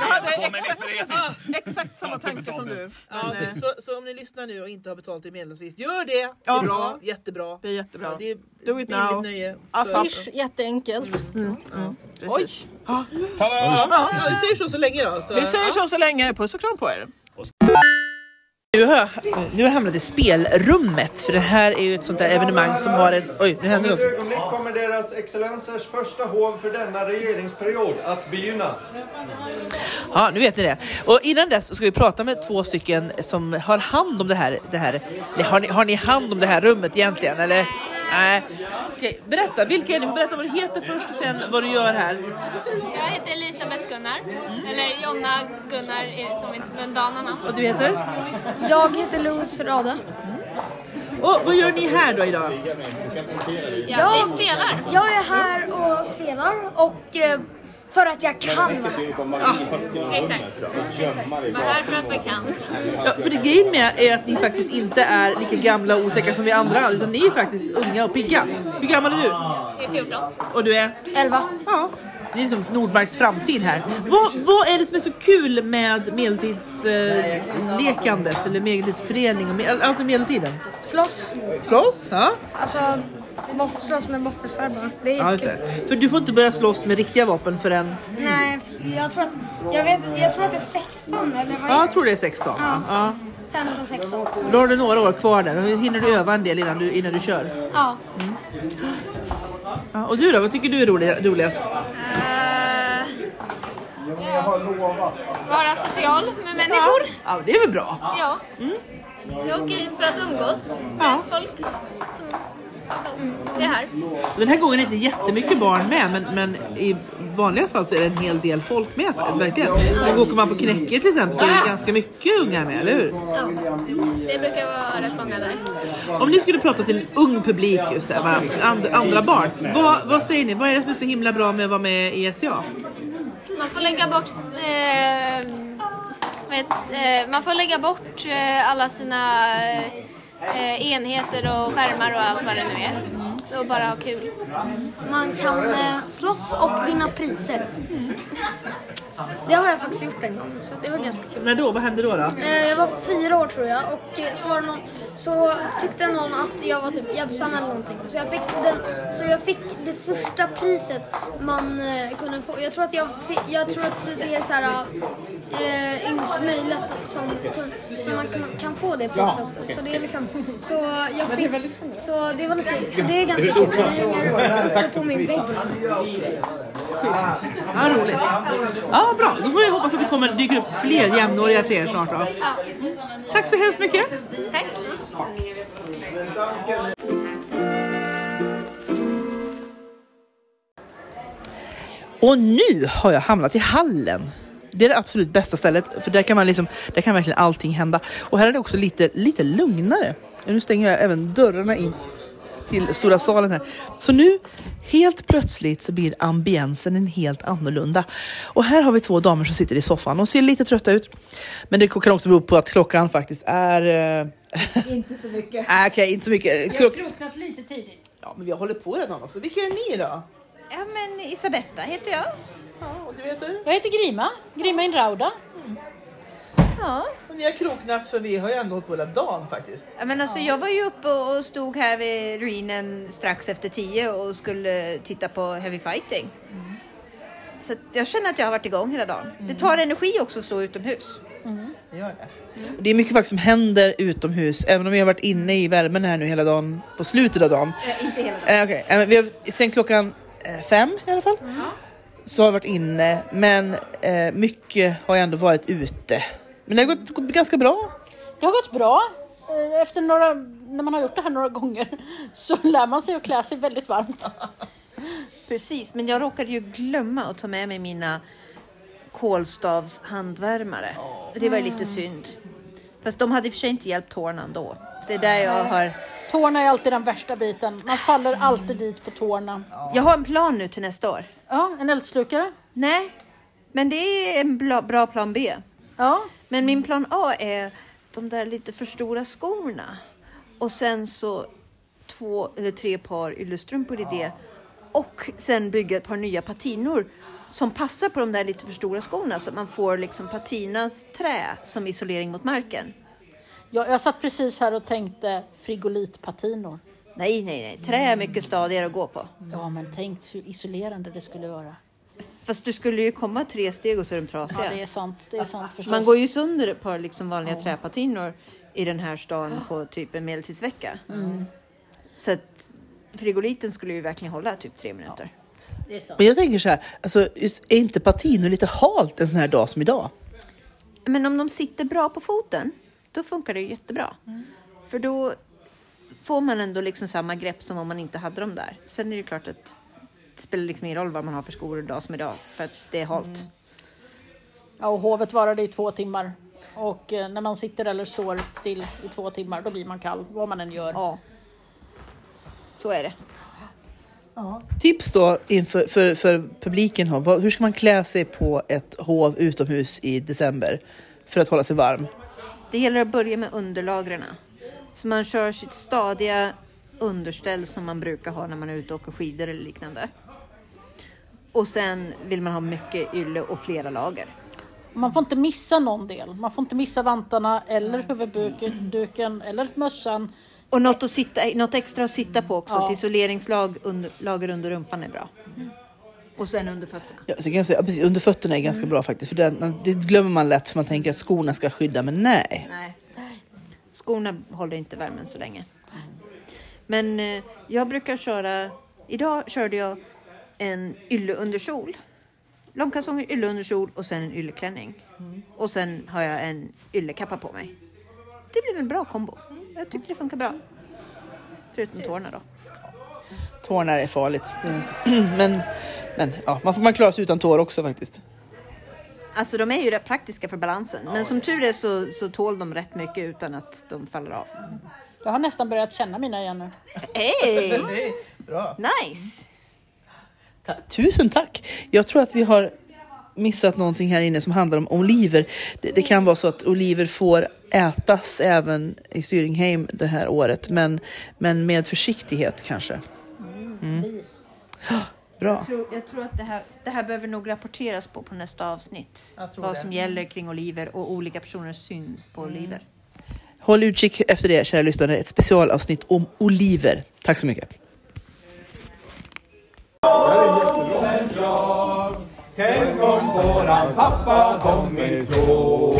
hade exakt, ja, exakt samma tanke som du. Ja, eh, så, så om ni lyssnar nu och inte har betalat er medlemsavgift, gör det! Det Ja. är bra, jättebra. Det är jättebra. Ja, det är Do it now. nöje. Swish, jätteenkelt. Oj! Ja, Ja, vi säger så så länge då. Så, Vi säger så så länge. Puss och kram på er. Nu har, nu har jag hamnat i spelrummet för det här är ju ett sånt där evenemang som har en... Oj, nu händer Om ett något. ögonblick kommer deras excellensers första hov för denna regeringsperiod att begynna. Ja, nu vet ni det. Och innan dess ska vi prata med två stycken som har hand om det här. Det här. Har, ni, har ni hand om det här rummet egentligen? Eller? Nej. Okej, berätta. Vilka är ni? Berätta vad du heter först och sen vad du gör här. Jag heter Elisabeth Gunnar, eller Jonna Gunnar är som ett mundanarna. Och du heter? Jag heter Louise Ferrada. Och vad gör ni här då idag? Ja, vi spelar. Jag är här och spelar och eh, för att jag kan. Exakt. Exakt. Var här för att vi kan. Ja, för det grejen med är att ni faktiskt inte är lika gamla och otäcka som vi andra utan ni är faktiskt unga och pigga. Hur gammal är du? Jag är 14. Och du är? 11. Ja. Det är liksom Nordmarks framtid här. Vad, vad är det som är så kul med medeltidslekandet eller medeltidsförening och med, allt i medeltiden? Slåss. Slåss? Ja. Alltså, boff, slåss med boffesvärmar. Det är ja just jättekul. det. För du får inte börja slåss med riktiga vapen förrän... Nej, jag tror att, jag vet, jag tror att det är 16 eller vad Ja, är jag tror det är 16. Ja. Ja. 15, 16. Då har du några år kvar där. Då hinner du öva en del innan du, innan du kör. Ja. Ja, och du då? Vad tycker du är rolig, roligast? Eh, vara social med människor. Ja, det är väl bra. Ja. Jag åker hit för att umgås med folk som är här. Den här gången är inte jättemycket barn med men, men i vanliga fall så är det en hel del folk med faktiskt, verkligen. Men åker man på Knäcke till exempel så är det ganska mycket unga med, eller hur? Ja. Det brukar vara rätt många där. Om ni skulle prata till en ung publik just där? And, andra barn. Vad, vad säger ni? Vad är det som är så himla bra med att vara med i SCA? Man får lägga bort eh, vet, eh, man får lägga bort eh, alla sina eh, enheter och skärmar och allt vad det nu är. Så bara ha kul. Man kan eh, slåss och vinna priser. Det har jag faktiskt gjort en gång, så det var ganska kul. När då? Vad hände då? då? Eh, Jag var fyra år tror jag och eh, så, var det någon, så tyckte någon att jag var typ hjälpsam eller någonting. Så jag fick, den, så jag fick det första priset man eh, kunde få. Jag tror att, jag fick, jag tror att det är så här eh, yngst möjliga som, som, som man kan, kan få det priset. Så det är liksom, så jag fick, så det var lite, så det är ganska kul. Jag hänger uppe på min vägg. Ja, roligt. Ja, bra. Då får vi hoppas att det kommer dyker upp fler jämnåriga till er snart då. Tack så hemskt mycket. Tack. Och nu har jag hamnat i hallen. Det är det absolut bästa stället, för där kan man liksom, där kan verkligen allting hända. Och här är det också lite, lite lugnare. Nu stänger jag även dörrarna in till stora salen här. Så nu, helt plötsligt så blir ambiensen en helt annorlunda. Och här har vi två damer som sitter i soffan och ser lite trötta ut. Men det kan också bero på att klockan faktiskt är... eh, Inte så mycket. ah, Okej, inte så mycket. Vi har kroknat lite tidigt. Ja, men vi har hållit på redan också. Vilka är ni då? Ja, men Isabetta heter jag. Ja, och du heter? Jag heter Grima. Grima Inrauda. Ja. Och ni har kroknat för vi har ju ändå hållit på hela dagen faktiskt. Ja, men alltså, Jag var ju uppe och stod här vid ruinen strax efter tio och skulle titta på heavy fighting. Så att jag känner att jag har varit igång hela dagen. Det tar energi också att stå utomhus. Det gör det. Och det är mycket faktiskt som händer utomhus, även om vi har varit inne i värmen här nu hela dagen, på slutet av dagen. Eh, inte hela dagen. Eh, okej. Eh, men vi har, sen klockan eh, fem i alla fall, så har vi varit inne, men eh, mycket har ju ändå varit ute. Men det har gått, gått ganska bra. Det har gått bra. Eh, Efter några, när man har gjort det här några gånger så lär man sig att klä sig väldigt varmt. Precis, men jag råkade ju glömma att ta med mig mina Kolstavs handvärmare. Det var ju lite synd. Fast de hade i och för sig inte hjälpt tårna ändå. Det är där jag har... Tårna är alltid den värsta biten. Man faller alltid dit på tårna. Jag har en plan nu till nästa år. Ja, en eldslukare? Nej, men det är en bra plan B. Ja. Men min plan A är de där lite för stora skorna. Och sen så två eller tre par yllestrumpor i det. Och sen bygga ett par nya patinor som passar på de där lite för stora skorna så att man får liksom patinas trä som isolering mot marken. Jag, jag satt precis här och tänkte frigolitpatinor. Nej, nej, nej. Trä är mycket stadigare att gå på. Ja, men tänk hur isolerande det skulle vara. Fast du skulle ju komma tre steg och så är de trasiga. Ja, det är sant. Det är sant förstås. Man går ju sönder ett par liksom vanliga träpatinor i den här stan på typ en medeltidsvecka. Mm. Så att frigoliten skulle ju verkligen hålla typ tre minuter. Men jag tänker så här, alltså, är inte patino lite halt en sån här dag som idag? Men om de sitter bra på foten, då funkar det ju jättebra. För då får man ändå liksom samma grepp som om man inte hade dem där. Sen är det klart att spelar liksom ingen roll vad man har för skor idag som idag, för att det är halt. Ja, och hovet varade i två timmar. Och eh, när man sitter eller står still i två timmar, då blir man kall, vad man än gör. Ja. Så är det. Tips då inför för, för publiken, har. Hur ska man klä sig på ett hov utomhus i december för att hålla sig varm? Det gäller att börja med underlagren. Så man kör sitt stadiga underställ som man brukar ha när man är ute och åker skidor eller liknande. Och sen vill man ha mycket ylle och flera lager. Man får inte missa någon del. Man får inte missa vantarna eller huvudduken eller mössan. Och något, att sitta, något extra att sitta på också. Ja. Ett isoleringslag under, lager under rumpan är bra. Och sen under fötterna. Ja, så kan jag säga, ja, precis, under fötterna är ganska bra faktiskt, för den, det glömmer man lätt för man tänker att skorna ska skydda, men nej. Nej. Skorna håller inte värmen så länge. Men eh, jag brukar köra, idag körde jag en ylleunderkjol. Långkalsonger, ylleunderkjol och sen en ylleklänning. Och sen har jag en yllekappa på mig. Det blev en bra kombo. Jag tyckte det funkar bra. Förutom tårna då. Tårna är farligt. Men, men ja, man får man klara sig utan tår också faktiskt. Alltså de är ju rätt praktiska för balansen. Men som tur är så, så tål de rätt mycket utan att de faller av. Jag har nästan börjat känna mina igen nu. Hej! Bra. Nice! Ta- Tusen tack! Jag tror att vi har missat någonting här inne som handlar om oliver. Det, det kan vara så att oliver får ätas även i Styringheim det här året, men, men med försiktighet kanske. Mm. Bra. Jag tror, jag tror att det här, det här behöver nog rapporteras på på nästa avsnitt. Vad det. som gäller kring oliver och olika personers syn på oliver. Håll utkik efter det, kära lyssnare. Ett specialavsnitt om oliver. Tack så mycket. Tänk om våran pappa kommer då.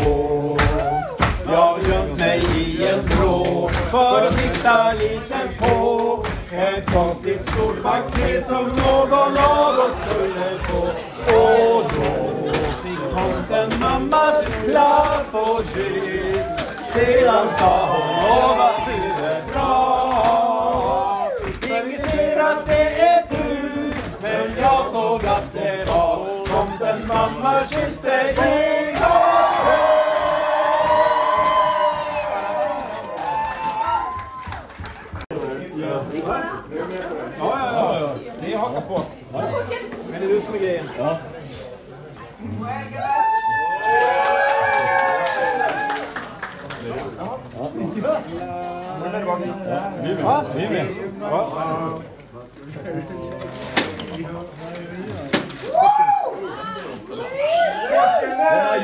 Jag gömt mig i en vrå för att titta lite på ett konstigt stort paket som någon av oss skulle få Och då fick tomten mammas klapp och kyss Sedan sa hon åh Ja, vi är med. Ja.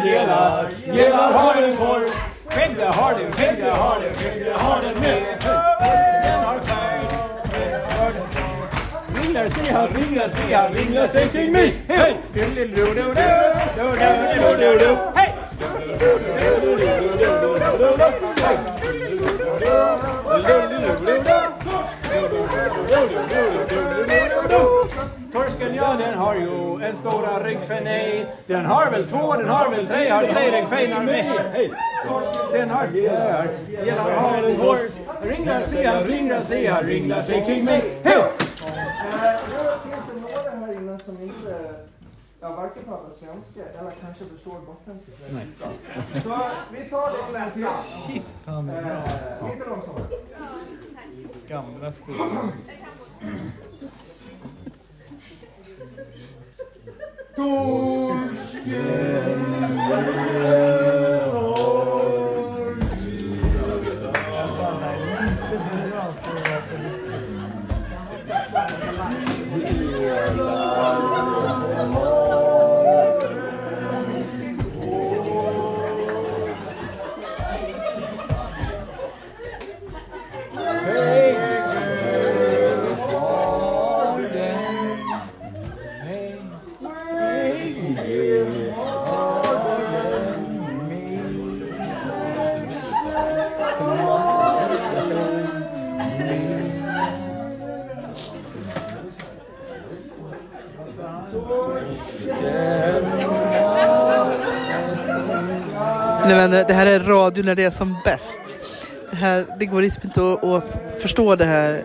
Gelar, gelar har en korv. Skägge har den, skägge har den, skägge har den med. Den har skär. Ringlar sig han, ringlar sig han, ringlar sig kring mig. Hej! Hej! Torsken, ja den har ju en stora ryggfenej. Den har väl två, den har väl tre, har tre ryggfenar med. Hej! Den har har en torsk. Ringlar sig han, ringlar sig han, ringlar sig kring mig. Hej! Som inte ja, varken pratar svenska eller kanske förstår gotländska? Nej. Så vi tar det nästa. Shit, han är bra. Eh, Lite långsammare. Gamla skor. Torsken Vänner, det här är radio när det är som bäst. Det, här, det går liksom inte att, att förstå det här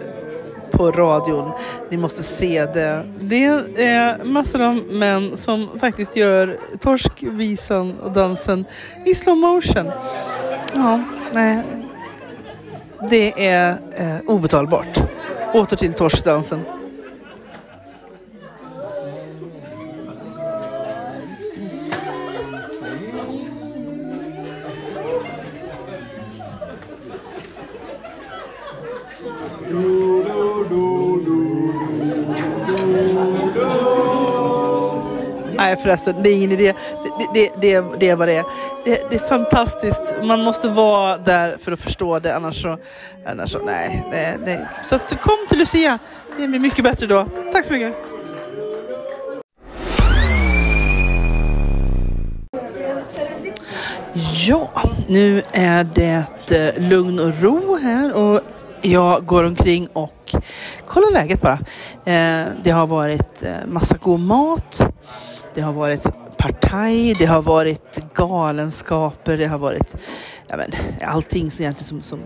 på radion. Ni måste se det. Det är massor av män som faktiskt gör torskvisan och dansen i slow motion. Ja, nej. Det är eh, obetalbart. Åter till torskdansen. Förresten, det är ingen idé. Det, det, det, det är vad det är. Det, det är fantastiskt. Man måste vara där för att förstå det. Annars så, annars så nej. nej, nej. Så att, kom till Lucia. Det blir mycket bättre då. Tack så mycket. Ja, nu är det eh, lugn och ro här och jag går omkring och kollar läget bara. Eh, det har varit eh, massa god mat. Det har varit partaj, det har varit galenskaper, det har varit ja, men, allting som, egentligen som, som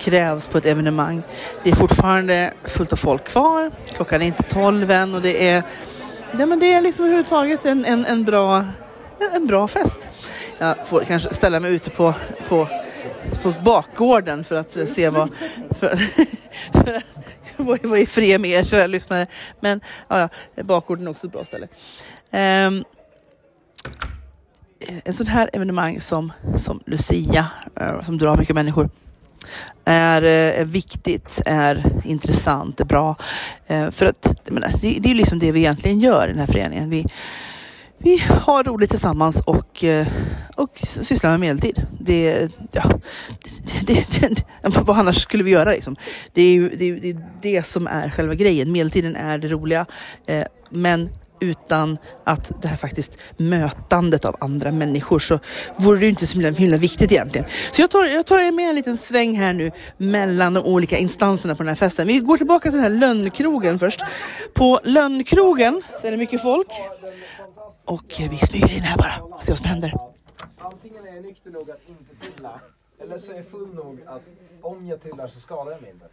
krävs på ett evenemang. Det är fortfarande fullt av folk kvar. Klockan är inte tolv än och det är, ja, men det är liksom överhuvudtaget en, en, en, bra, en bra fest. Jag får kanske ställa mig ute på, på, på bakgården för att se vad, för, för att, vad är fred med er kära lyssnare. Men ja, ja, bakgården är också ett bra ställe. Ehm, um, en sån här evenemang som, som Lucia, uh, som drar mycket människor, är, uh, är viktigt, är intressant, är bra. Uh, för att menar, det, det är liksom det vi egentligen gör i den här föreningen. Vi, vi har roligt tillsammans och, och sysslar med medeltid. Det, ja, det, det, vad annars skulle vi göra liksom? Det är ju det, är, det, det som är själva grejen. Medeltiden är det roliga. Men utan att det här faktiskt mötandet av andra människor så vore det ju inte så himla, himla viktigt egentligen. Så jag tar, jag tar er med en liten sväng här nu mellan de olika instanserna på den här festen. Vi går tillbaka till den här lönnkrogen först. På lönnkrogen så är det mycket folk och vi smyger in här bara och ser vad som händer. Antingen är jag nykter nog att inte eller så är jag full nog att om jag trillar så skadar jag mig inte.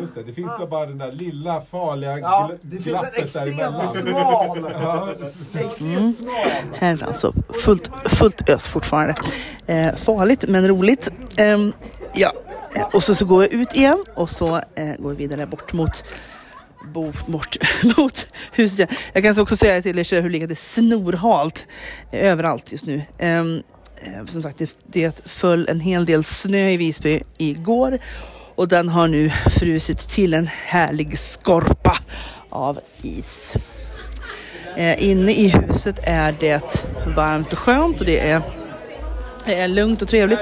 Just det, det finns då bara den där lilla farliga Ja, gl- det finns en extremt smal. Ja. Mm. Här är alltså fullt, fullt ös fortfarande. Eh, farligt men roligt. Ehm, ja. Eh, Och så, så går jag ut igen och så eh, går vi vidare bort mot bo, bort mot huset. Jag kan också säga till er hur det är snorhalt eh, överallt just nu. Eh, som sagt, det, det föll en hel del snö i Visby igår och den har nu frusit till en härlig skorpa av is. Eh, inne i huset är det varmt och skönt och det är, det är lugnt och trevligt.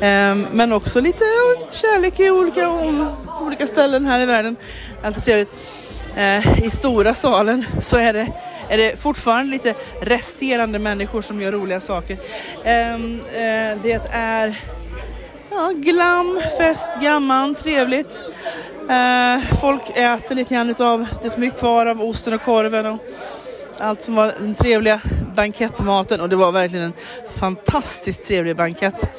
Ehm, men också lite kärlek i olika, olika ställen här i världen. Allt är trevligt. Eh, I stora salen så är det, är det fortfarande lite resterande människor som gör roliga saker. Ehm, eh, det är ja, glam, fest, gamman, trevligt. Eh, folk äter lite grann utav det som är kvar av osten och korven och allt som var den trevliga bankettmaten och det var verkligen en fantastiskt trevlig bankett.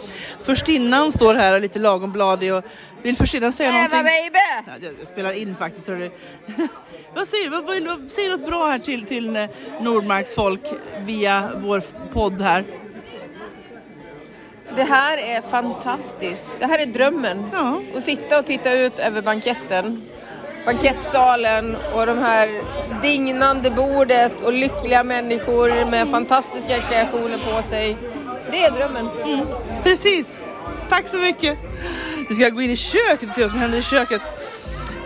Förstinnan står här och är lite lagom bladig och vill förstinnan säga någonting? baby! Ja, jag jag spelar in faktiskt. hörru. vad säger du? Vad, vad, säg något bra här till, till eh, Nordmarks folk via vår podd här. Det här är fantastiskt. Det här är drömmen. Att sitta och titta ut över banketten. Bankettsalen och de här dignande bordet och lyckliga människor med fantastiska kreationer på sig. Det är drömmen. Precis. Tack så mycket. Vi ska gå in i köket och se vad som händer i köket.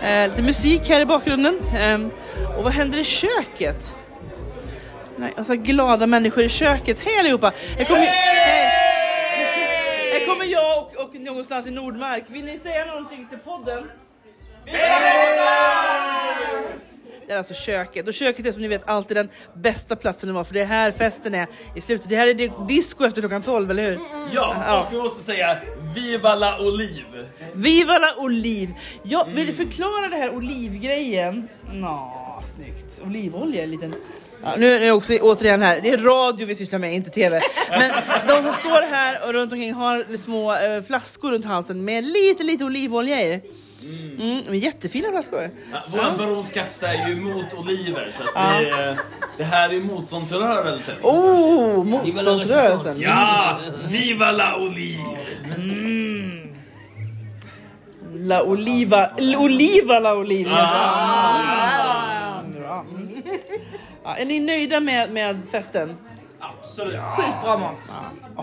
Eh, lite musik här i bakgrunden. Ehm, och vad händer i köket? Nej, alltså glada människor i köket. Hej allihopa! Här kommer, hej. Här kommer jag och, och någonstans i Nordmark. Vill ni säga någonting till podden? Det är alltså köket. Och köket är som ni vet alltid den bästa platsen att vara för det är här festen är i slutet. Det här är disco efter klockan 12, eller hur? Ja, och vi måste säga Viva la Olive! Viva la Oliv! Ja, vill du förklara det här olivgrejen? Nå, snyggt. Olivolja en liten... Ja, nu är det också återigen här, det är radio vi sysslar med, inte TV. Men de som står här och runt omkring har små eh, flaskor runt halsen med lite, lite olivolja i. Mm, men jättefina flaskor. Ja, Vår baron Skafta är ju emot oliver så att Ja. vi, det här är motståndsrörelsen. Oh, motståndsrörelsen. Ja, Viva la Olive! La Oliva, L- Oliva la Oliv. Ah. Bra. Ja, är ni nöjda med, med festen? Absolut. Skitbra mat.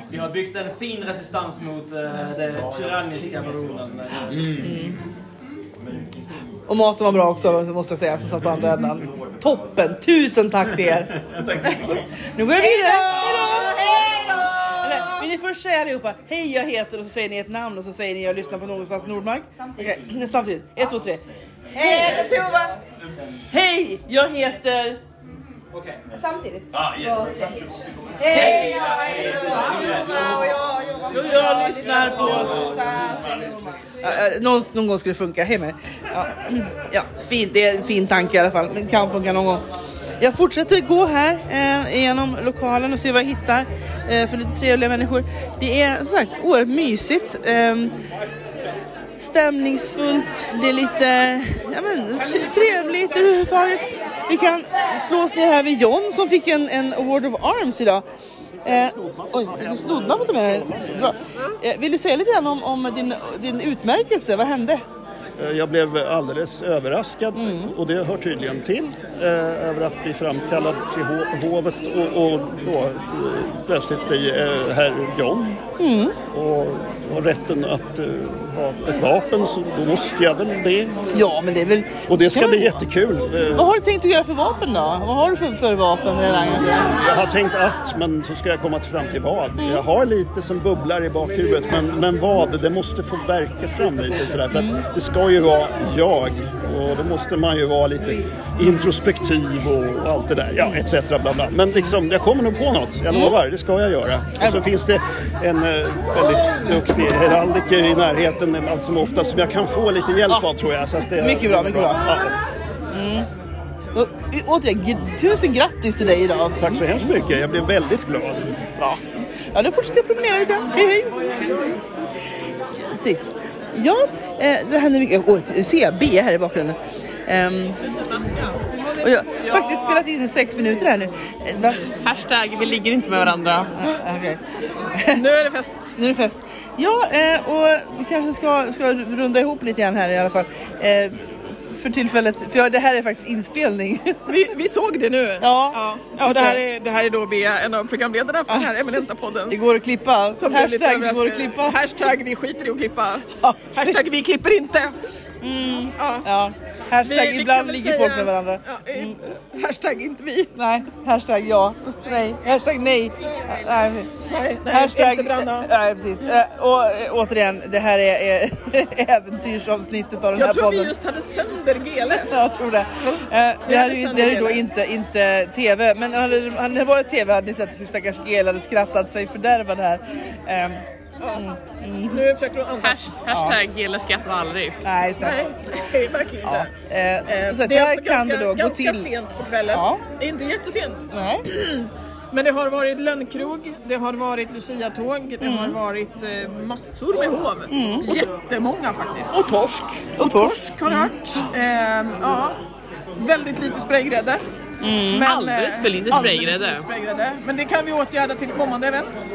Vi har byggt en fin resistans mot eh, det tyranniska baronen. Och maten var bra också måste jag säga, som satt på andra ändan. Toppen! Tusen tack till er! Nu går jag vidare! Vill ni först säga allihopa, hej jag heter och så säger ni ert namn och så säger ni jag lyssnar på någonstans Nordmark. Samtidigt. Okay. Samtidigt. Ett, två, tre. Hej. Hej, jag heter... Okej. Samtidigt. Ah, yes. Hej, jag heter Tova och jag jobbar jag lyssnar på... Någon, någon gång ska det funka, hej med ja, ja, fint, Det är en fin tanke i alla fall, men det kan funka någon gång. Jag fortsätter gå här eh, igenom lokalen och se vad jag hittar eh, för lite trevliga människor. Det är som sagt oerhört mysigt. Eh, stämningsfullt, det är lite ja, men, trevligt överhuvudtaget. Vi kan slå oss ner här vid John som fick en, en Award of Arms idag. Eh, oj, du snodde på mig. Bra. Eh, vill du säga lite grann om, om din, din utmärkelse? Vad hände? Eh, Jag blev alldeles överraskad och det hör tydligen till eh, över att bli framkallad till ho- hovet och, och då eh, plötsligt bli eh, herr John Mm. och har rätten att eh, ha ett vapen så då måste jag väl det. Ja, men det är väl... Och det ska bli jättekul. Eh, Vad har du tänkt att göra för vapen då? Vad har du för, för vapen redan? Jag har tänkt att, men så ska jag komma fram till vad. Jag har lite som bubblar i bakhuvudet, men, men vad? Det måste få verka fram lite sådär. För att det ska ju vara jag och då måste man ju vara lite introspektiv och allt det där. Ja, etc. Bla bla. Men liksom, jag kommer nog på något. Jag Mm. lovar, det ska jag göra. Och så finns det en eh, väldigt duktig heraldiker i närheten allt som oftast som jag kan få lite hjälp av tror jag. Så att det, Mycket bra, mycket bra. Ja. Mm. Och, återigen, tusen grattis till dig idag. Tack så hemskt mycket. Jag blev väldigt glad. Bra. Ja, då fortsätter jag promenera lite. Hej, hej! Precis. Ja, eh, det händer mycket. Åh, nu ser jag B här i bakgrunden. Ehm, och jag har faktiskt spelat in sex minuter här nu. Eh, Va? Hashtag vi ligger inte med varandra. Ah, okej. nu är det fest. Nu är det fest. Ja, eh, och vi kanske ska, ska runda ihop lite grann här i alla fall. För tillfället, för ja, det här är faktiskt inspelning. Vi, vi såg det nu. Ja. ja och det, här är, det här är då Bea, en av programledarna för den här eminenta podden. Det går att klippa. Som Hashtag det går att klippa. Hashtag vi skiter i att klippa. Hashtag vi klipper inte. Mm. Ja. Ja. Hashtag Vi- vi ibland ligger säga- folk med varandra. Ja, eh, Hashtag inte vi. Nej, hashtag ja. Nej, hashtag nej. Nej, nej, hashtag, inte Branna. Nej, precis. Eh, Och eh, återigen, det här är, äventyrsavsnittet av den här Jag tror podden. vi just hade sönder Gele. Jag tror det. Eh, det här är ju det här är då inte, inte TV, men hade, hade det varit TV hade ni sett hur stackars Gel hade skrattat sig fördärvad här. Mm, mm. Nu försöker du andas. Hash, hashtag gilla skrattar aldrig. Nej, just det. Nej, verkligen inte. Eh, Eh, så det är alltså kan ganska, det då gå ganska till. sent på kvällen. Ja. Inte jättesent. Nej. Men det har varit lönnkrog, det har varit luciatåg, det Mm. har varit eh, massor med hov. Jättemånga faktiskt. Och torsk. Och torsk har det varit. Eh, ja, väldigt lite spraygrädde. Mm. Alldeles spraygrädde. för lite spraygrädde. Men det kan vi åtgärda till kommande event.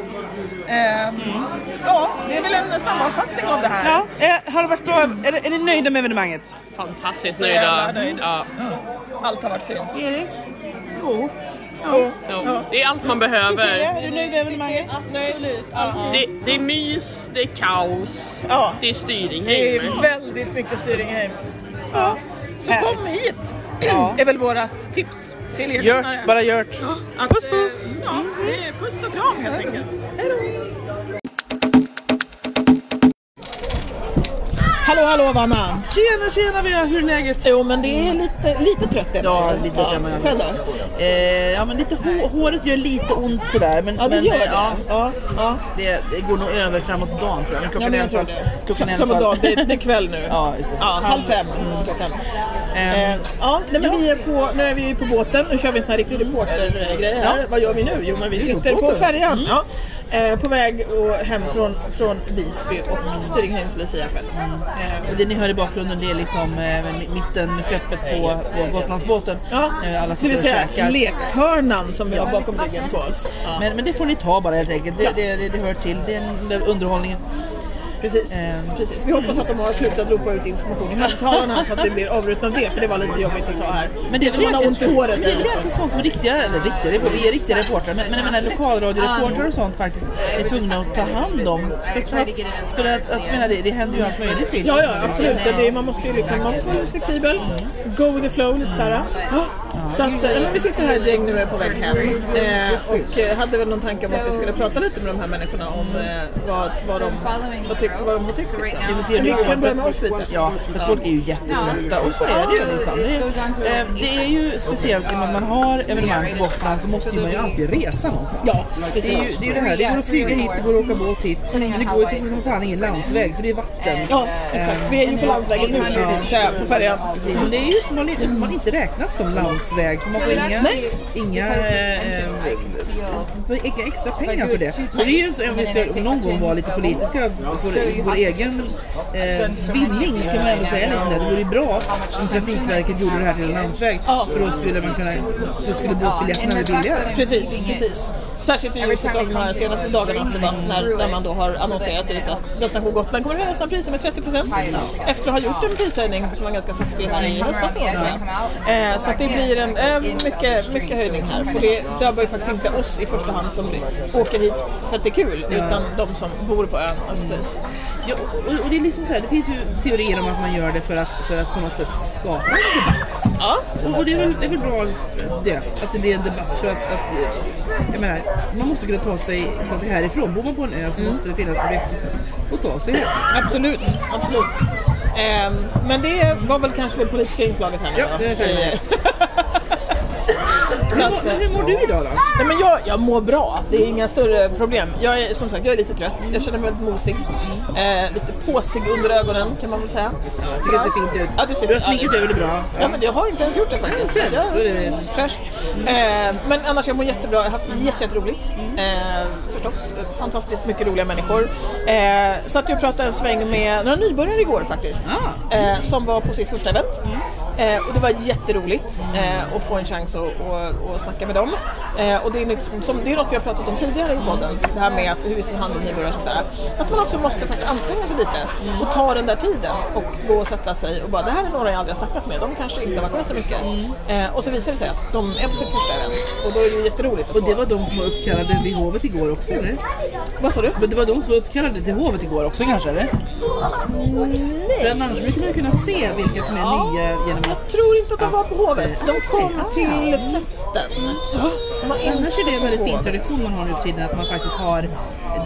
Eh, Ja, det är väl en sammanfattning av det här. Ja, eh, har det varit bra? Är, det- är ni nöjda med evenemanget? Fantastiskt nöjda. nöjd. Ja. Allt har varit fint. Erik? Jo. Jo, jo. Det är allt man behöver. Cecilia, är du nöjd med evenemanget? Absolut. Det, det är mys, det är kaos, Ja. det är Styringheim. Det är väldigt mycket Styringheim. Ja. Så kom hit! är väl vårat tips till er Gjort, bara gjort. Att, puss puss! Ja, det är puss och kram helt enkelt. Hallå hallå Vanna! Tjena tjena Bea, hur är läget? Jo men det är lite, lite trött Ja, lite trött man. Själv då? Eh, ja men lite hå- håret gör lite ont sådär. Men, Ja, det men, gör det. Ja, Ja, ja. Det, det går nog över framåt dagen tror jag. Men klockan Ja, men jag tror det. Klockan alla Framåt dagen, det det är kväll nu. Ja, just det. Ja, halv fem klockan. Eh, ja, nej, men Vi är på, nu är vi på båten, nu kör vi en sån här riktig reportergrej här. Ja. Vad gör vi nu? Jo men vi på sitter på båten. färjan. Mm. Ja. Eh, på väg och hem från, från Visby och Styringheims Luciafest. Eh, Och det ni hör i bakgrunden det är liksom eh, mitten skeppet på, på Gotlandsbåten. Ja, Eh, Alla det sitter vill och säga käkar. lekhörnan som vi har bakom ryggen på oss. Ja. Men, men det får ni ta bara helt enkelt. Det, Ja. det, det, det hör till. Det är underhållningen. Precis. Precis. Vi hoppas att de har slutat ropa ut information i högtalarna så att vi blir avbrutna av det, för det var lite jobbigt att ta här. Men det är man har ont i håret. Det är väl sånt som riktiga, eller riktiga, vi är riktiga reportrar, men, men jag menar lokalradioreportrar och sånt faktiskt är tvungna att ta hand om. För att, för att, att menar det, det händer ju allt möjligt till. Ja, ja absolut. Det är, man måste ju liksom, man måste vara flexibel. Go with the flow lite såhär. Ja. Så att, eh, men vi sitter här ett gäng nu är på väg hem eh, och eh, hade väl någon tanke om att vi skulle prata lite med de här människorna om eh, vad, vad, de, vad, tyck, vad de har tyckt. Liksom. Vi får se hur det kan börja för med lite. Ja, för att folk är ju jättetrötta och så är det ju liksom. Det är, eh, det är ju speciellt när man har evenemang på Gotland så måste ju man ju alltid resa någonstans. Ja, det är ju det, är det här, det går att flyga hit, det går att åka båt hit, men det går ju till som fan ingen landsväg för det är vatten. Ja, exakt. Vi är ju på landsvägen nu, så här, på färjan. Precis, men det är ju man är, man inte räknat som landsväg. Man får inga, Nej. inga, eh, inga extra pengar för det. Och det är ju så, om vi ska någon gång vara lite politiska för vår egen eh, vinning så kan man ändå säga lite det. Vore bra om Trafikverket gjorde det här till en landsväg för då skulle man kunna, då skulle båtbiljetterna bli billigare. Precis, precis. Särskilt i ljuset av de här senaste dagarnas debatt när, när man då har annonserat ut att Destination Gotland kommer att höja sina priser med 30 efter att ha gjort en prishöjning som var ganska saftig här i höstas. Eh, så att det blir en eh, mycket, mycket höjning här. Och det drabbar ju faktiskt inte oss i första hand som åker hit för att det är kul utan de som bor på ön. naturligtvis. Ja, och, och det är liksom så här, det finns ju teorier om att man gör det för att, för att på något sätt skapa en debatt. Ja. Och, och det, är väl, det är väl bra det, att det blir en debatt för att, att eh, jag menar, man måste kunna ta sig, ta sig härifrån. Bor man på en ö så Mm. måste det finnas ett vettigt sätt att ta sig hem. Absolut, absolut. Ehm, men det var väl kanske det politiska inslaget här Ja, det är det. Vad- att, men hur mår du idag då? Nej, men jag, jag mår bra, det är inga större problem. Jag är som sagt jag är lite trött, jag känner mig väldigt mosig. Eh, lite påsig under ögonen kan man väl säga. Jag tycker det ser fint ut. Ja, det ser Du har sminkat över det bra. Ja. men jag har inte ens gjort det faktiskt. Ja, jag är fräsch. Eh, men annars jag mår jättebra, jag har haft jätte, jätteroligt. Eh, förstås, fantastiskt mycket roliga människor. Eh, satt jag och pratade en sväng med några nybörjare igår faktiskt. Eh, som var på sitt första event. Eh, och det var jätteroligt eh, att få en chans att, att, att snacka med dem. Eh, och det är, liksom, som, det är något vi har pratat om tidigare i podden. Det här med att, hur vi tar hand om nybörjare och sådär. Att man också måste faktiskt anstränga sig lite och ta den där tiden och gå och sätta sig och bara det här är några jag aldrig har snackat med. De kanske inte har varit med så mycket. Eh, och så visar det sig att de är på sitt första event. Och då är det jätteroligt. Och det var de som var uppkallade vid hovet igår också eller? Vad sa du? Men det var de som var uppkallade till hovet igår också kanske eller? För annars brukar man ju kunna se vilka som är nya genom att... Jag tror inte att de var på hovet. De kom Okej, ah. Till festen. Annars är det en väldigt fin tradition man har nu för tiden att man faktiskt har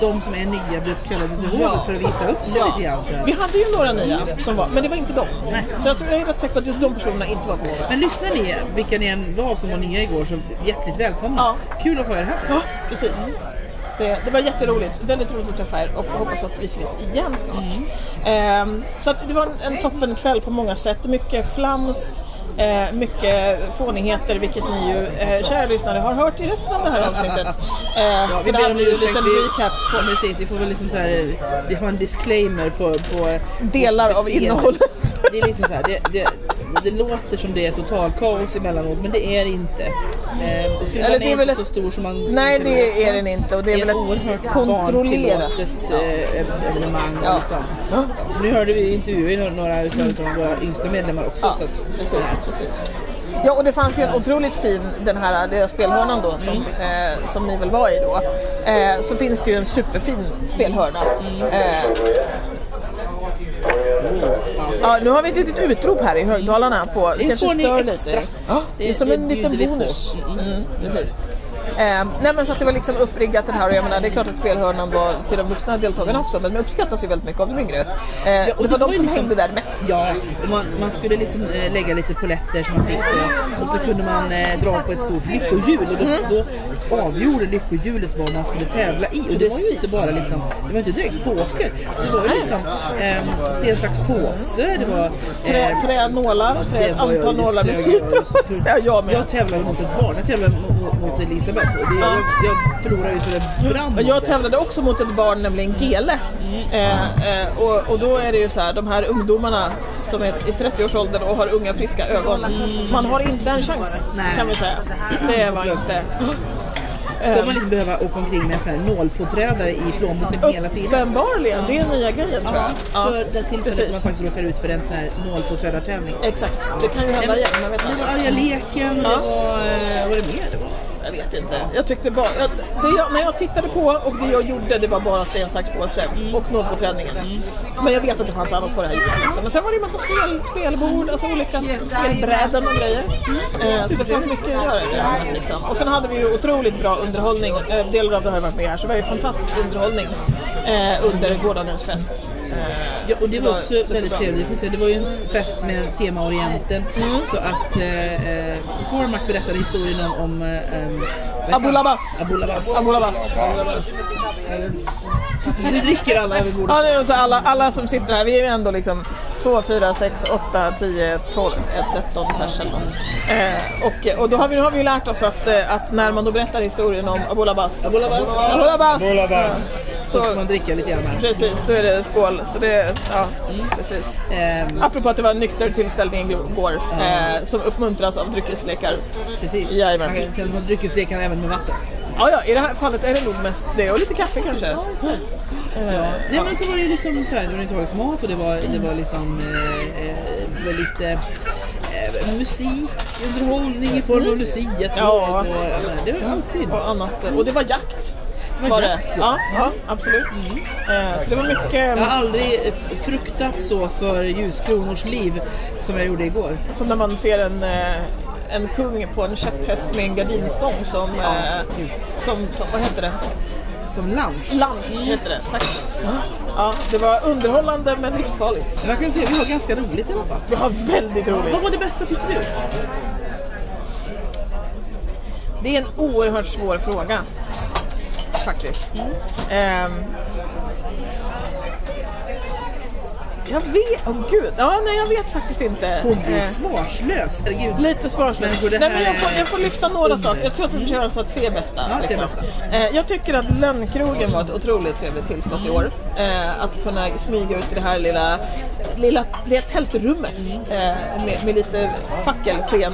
de som är nya blir uppkallade till hovet för att visa upp sig lite grann. Vi hade ju några nya som var, men det var inte de. Så jag tror jag är rätt säker på att just de personerna inte var på hovet. Men lyssnar ni, vilka ni än var som var nya igår, så hjärtligt välkomna. Kul att ha er här. Ja, precis. Det, det var jätteroligt, väldigt roligt att träffa er och hoppas att vi ses igen snart. Ehm, så att det var en, en toppen kväll på många sätt. Mycket flams, eh, mycket fånigheter vilket ni ju, eh, kära lyssnare, har hört i resten av det här avsnittet. Eh, Ja, vi det ber om ursäkt. Vi, precis, vi får väl liksom så här, eh, det har en disclaimer på, på Delar av innehållet. Det är liksom så här, det, det, det låter som det är total kaos emellanåt men det är det inte. Eh, fyllan det är är inte så stor som man Nej, det är den inte och det är väl ett kontrollerat. eh, evenemang. Ja. Liksom. Så nu hörde vi intervjuer några utav, utav våra yngsta medlemmar också. Ja, så att, precis, precis. Ja, och det fanns ju en otroligt fin, den här spelhörnan då som, eh, som ni väl var i då. Eh, så finns det ju en superfin spelhörna. Eh, ja, nu har vi ett litet utrop här i högtalarna på, det kanske stör lite. Ja, det är som en liten bonus. Mm, precis. Eh, nej men så att det var liksom uppriggat det här och jag menar det är klart att spelhörnan var till de vuxna deltagarna också men den uppskattas ju väldigt mycket av de yngre. Eh, och det var de som liksom- hängde där mest. Ja, man, man skulle liksom eh, lägga lite poletter som man fick då, och så kunde man eh, dra på ett stort lyckohjul och då, Mm. då avgjorde lyckohjulet vad man skulle tävla i. Och det var ju inte bara liksom, det var inte direkt poker. Det var ju liksom eh, sten, sax, påse, det var... Trä, tränålar, trä, det var jag antal nålar med sytråd. Ja, jag med. Jag tävlade mot ett barn, jag tävlade mot, mot Elisabeth det, jag, jag förlorade ju så det brann. Jag tävlade också mot ett barn, nämligen Gele. Eh, eh, och, och då är det ju så här, de här ungdomarna som är i 30-årsåldern och har unga friska ögon. Man har inte en chans kan vi säga. Det var inte... Ska man liksom behöva åka omkring med en sån här nålpåträdare i plånboken hela tiden? Uppenbarligen, det är nya grejen tror jag. Ja, för det tillfället man faktiskt råkar ut för en sån här nålpåträdartävling. Exakt, det kan ju hända igen. Man vet inte. arga leken, var... eh, Vad var det mer det var? Jag vet inte. Jag tyckte bara, jag, det jag, när jag tittade på och det jag gjorde det var bara sten, sax, påse och nålpåträdningen. Men jag vet att det fanns annat på det här också. Men sen var det ju massa spel, spelbord, alltså olika spelbräden och grejer. Eh, så det fanns mycket att göra i det här, liksom. Och sen hade vi ju otroligt bra underhållning. Eh, delar av det har jag varit med här så det var ju fantastisk underhållning eh, under gårdagens fest. Ja, och det var också superbra. väldigt trevligt. Det var ju en fest med tema Orienten. Så att eh, Cormac berättade historien om... om em, vad heter Abu han? Labas. Abu Labas. Abu Labas. Nu dricker alla över bordet. Ja, så alla, alla som sitter här, vi är ju ändå liksom 2, 4, 6, 8, 10, 12, eh, 13 pers eller något. Eh, och, och då har vi, nu har vi ju lärt oss att, eh, att när man då berättar historien om Abu Labas, Abu Labas. Abu Labas, Abu Labas. Ja, Så ska man dricka lite grann här. Precis, då är det skål. Så det, ja, precis. Ehm. Apropå att det var en nykter tillställning igår eh, som uppmuntras av dryckeslekar. Precis. Jajamän. Man kan- Dryckeslekar även med vatten. Ja, ja, i det här fallet är det nog mest det och lite kaffe kanske. Eh, Ja. Nej men så var det ju liksom så här, det var italiensk mat och det var, det var liksom eh, eh, var lite eh, musik, underhållning i form av Lucia Ja. ja. och, menar, det var alltid. Och annat. Och det var jakt. Det var jakt, ja. ja, absolut. Eh, så det var mycket... Jag har aldrig fruktat så för ljuskronors liv som jag gjorde igår. Som när man ser en, eh, en kung på en käpphäst med en gardinstång som, eh, som, som, vad heter det? Som lans. Lans heter det, tack. Ja, det var underhållande men livsfarligt. Jag kan säga vi har ganska roligt i alla fall. Vi har väldigt roligt. Vad var det bästa tycker du? Det är en oerhört svår fråga. Faktiskt. Ehm, jag vet, åh gud, ja, nej jag vet faktiskt inte. Hon blir Eh, svarslös. Herregud. Lite svarslös. Men Nej, men jag, får, jag får lyfta några under? saker. Jag tror att vi får köra så tre bästa. Ja, liksom. bästa. Eh, jag tycker att Lönnkrogen var ett otroligt trevligt tillskott i år. Eh, att kunna smyga ut i det här lilla, lilla, lilla tältrummet eh, med, med lite fackelsken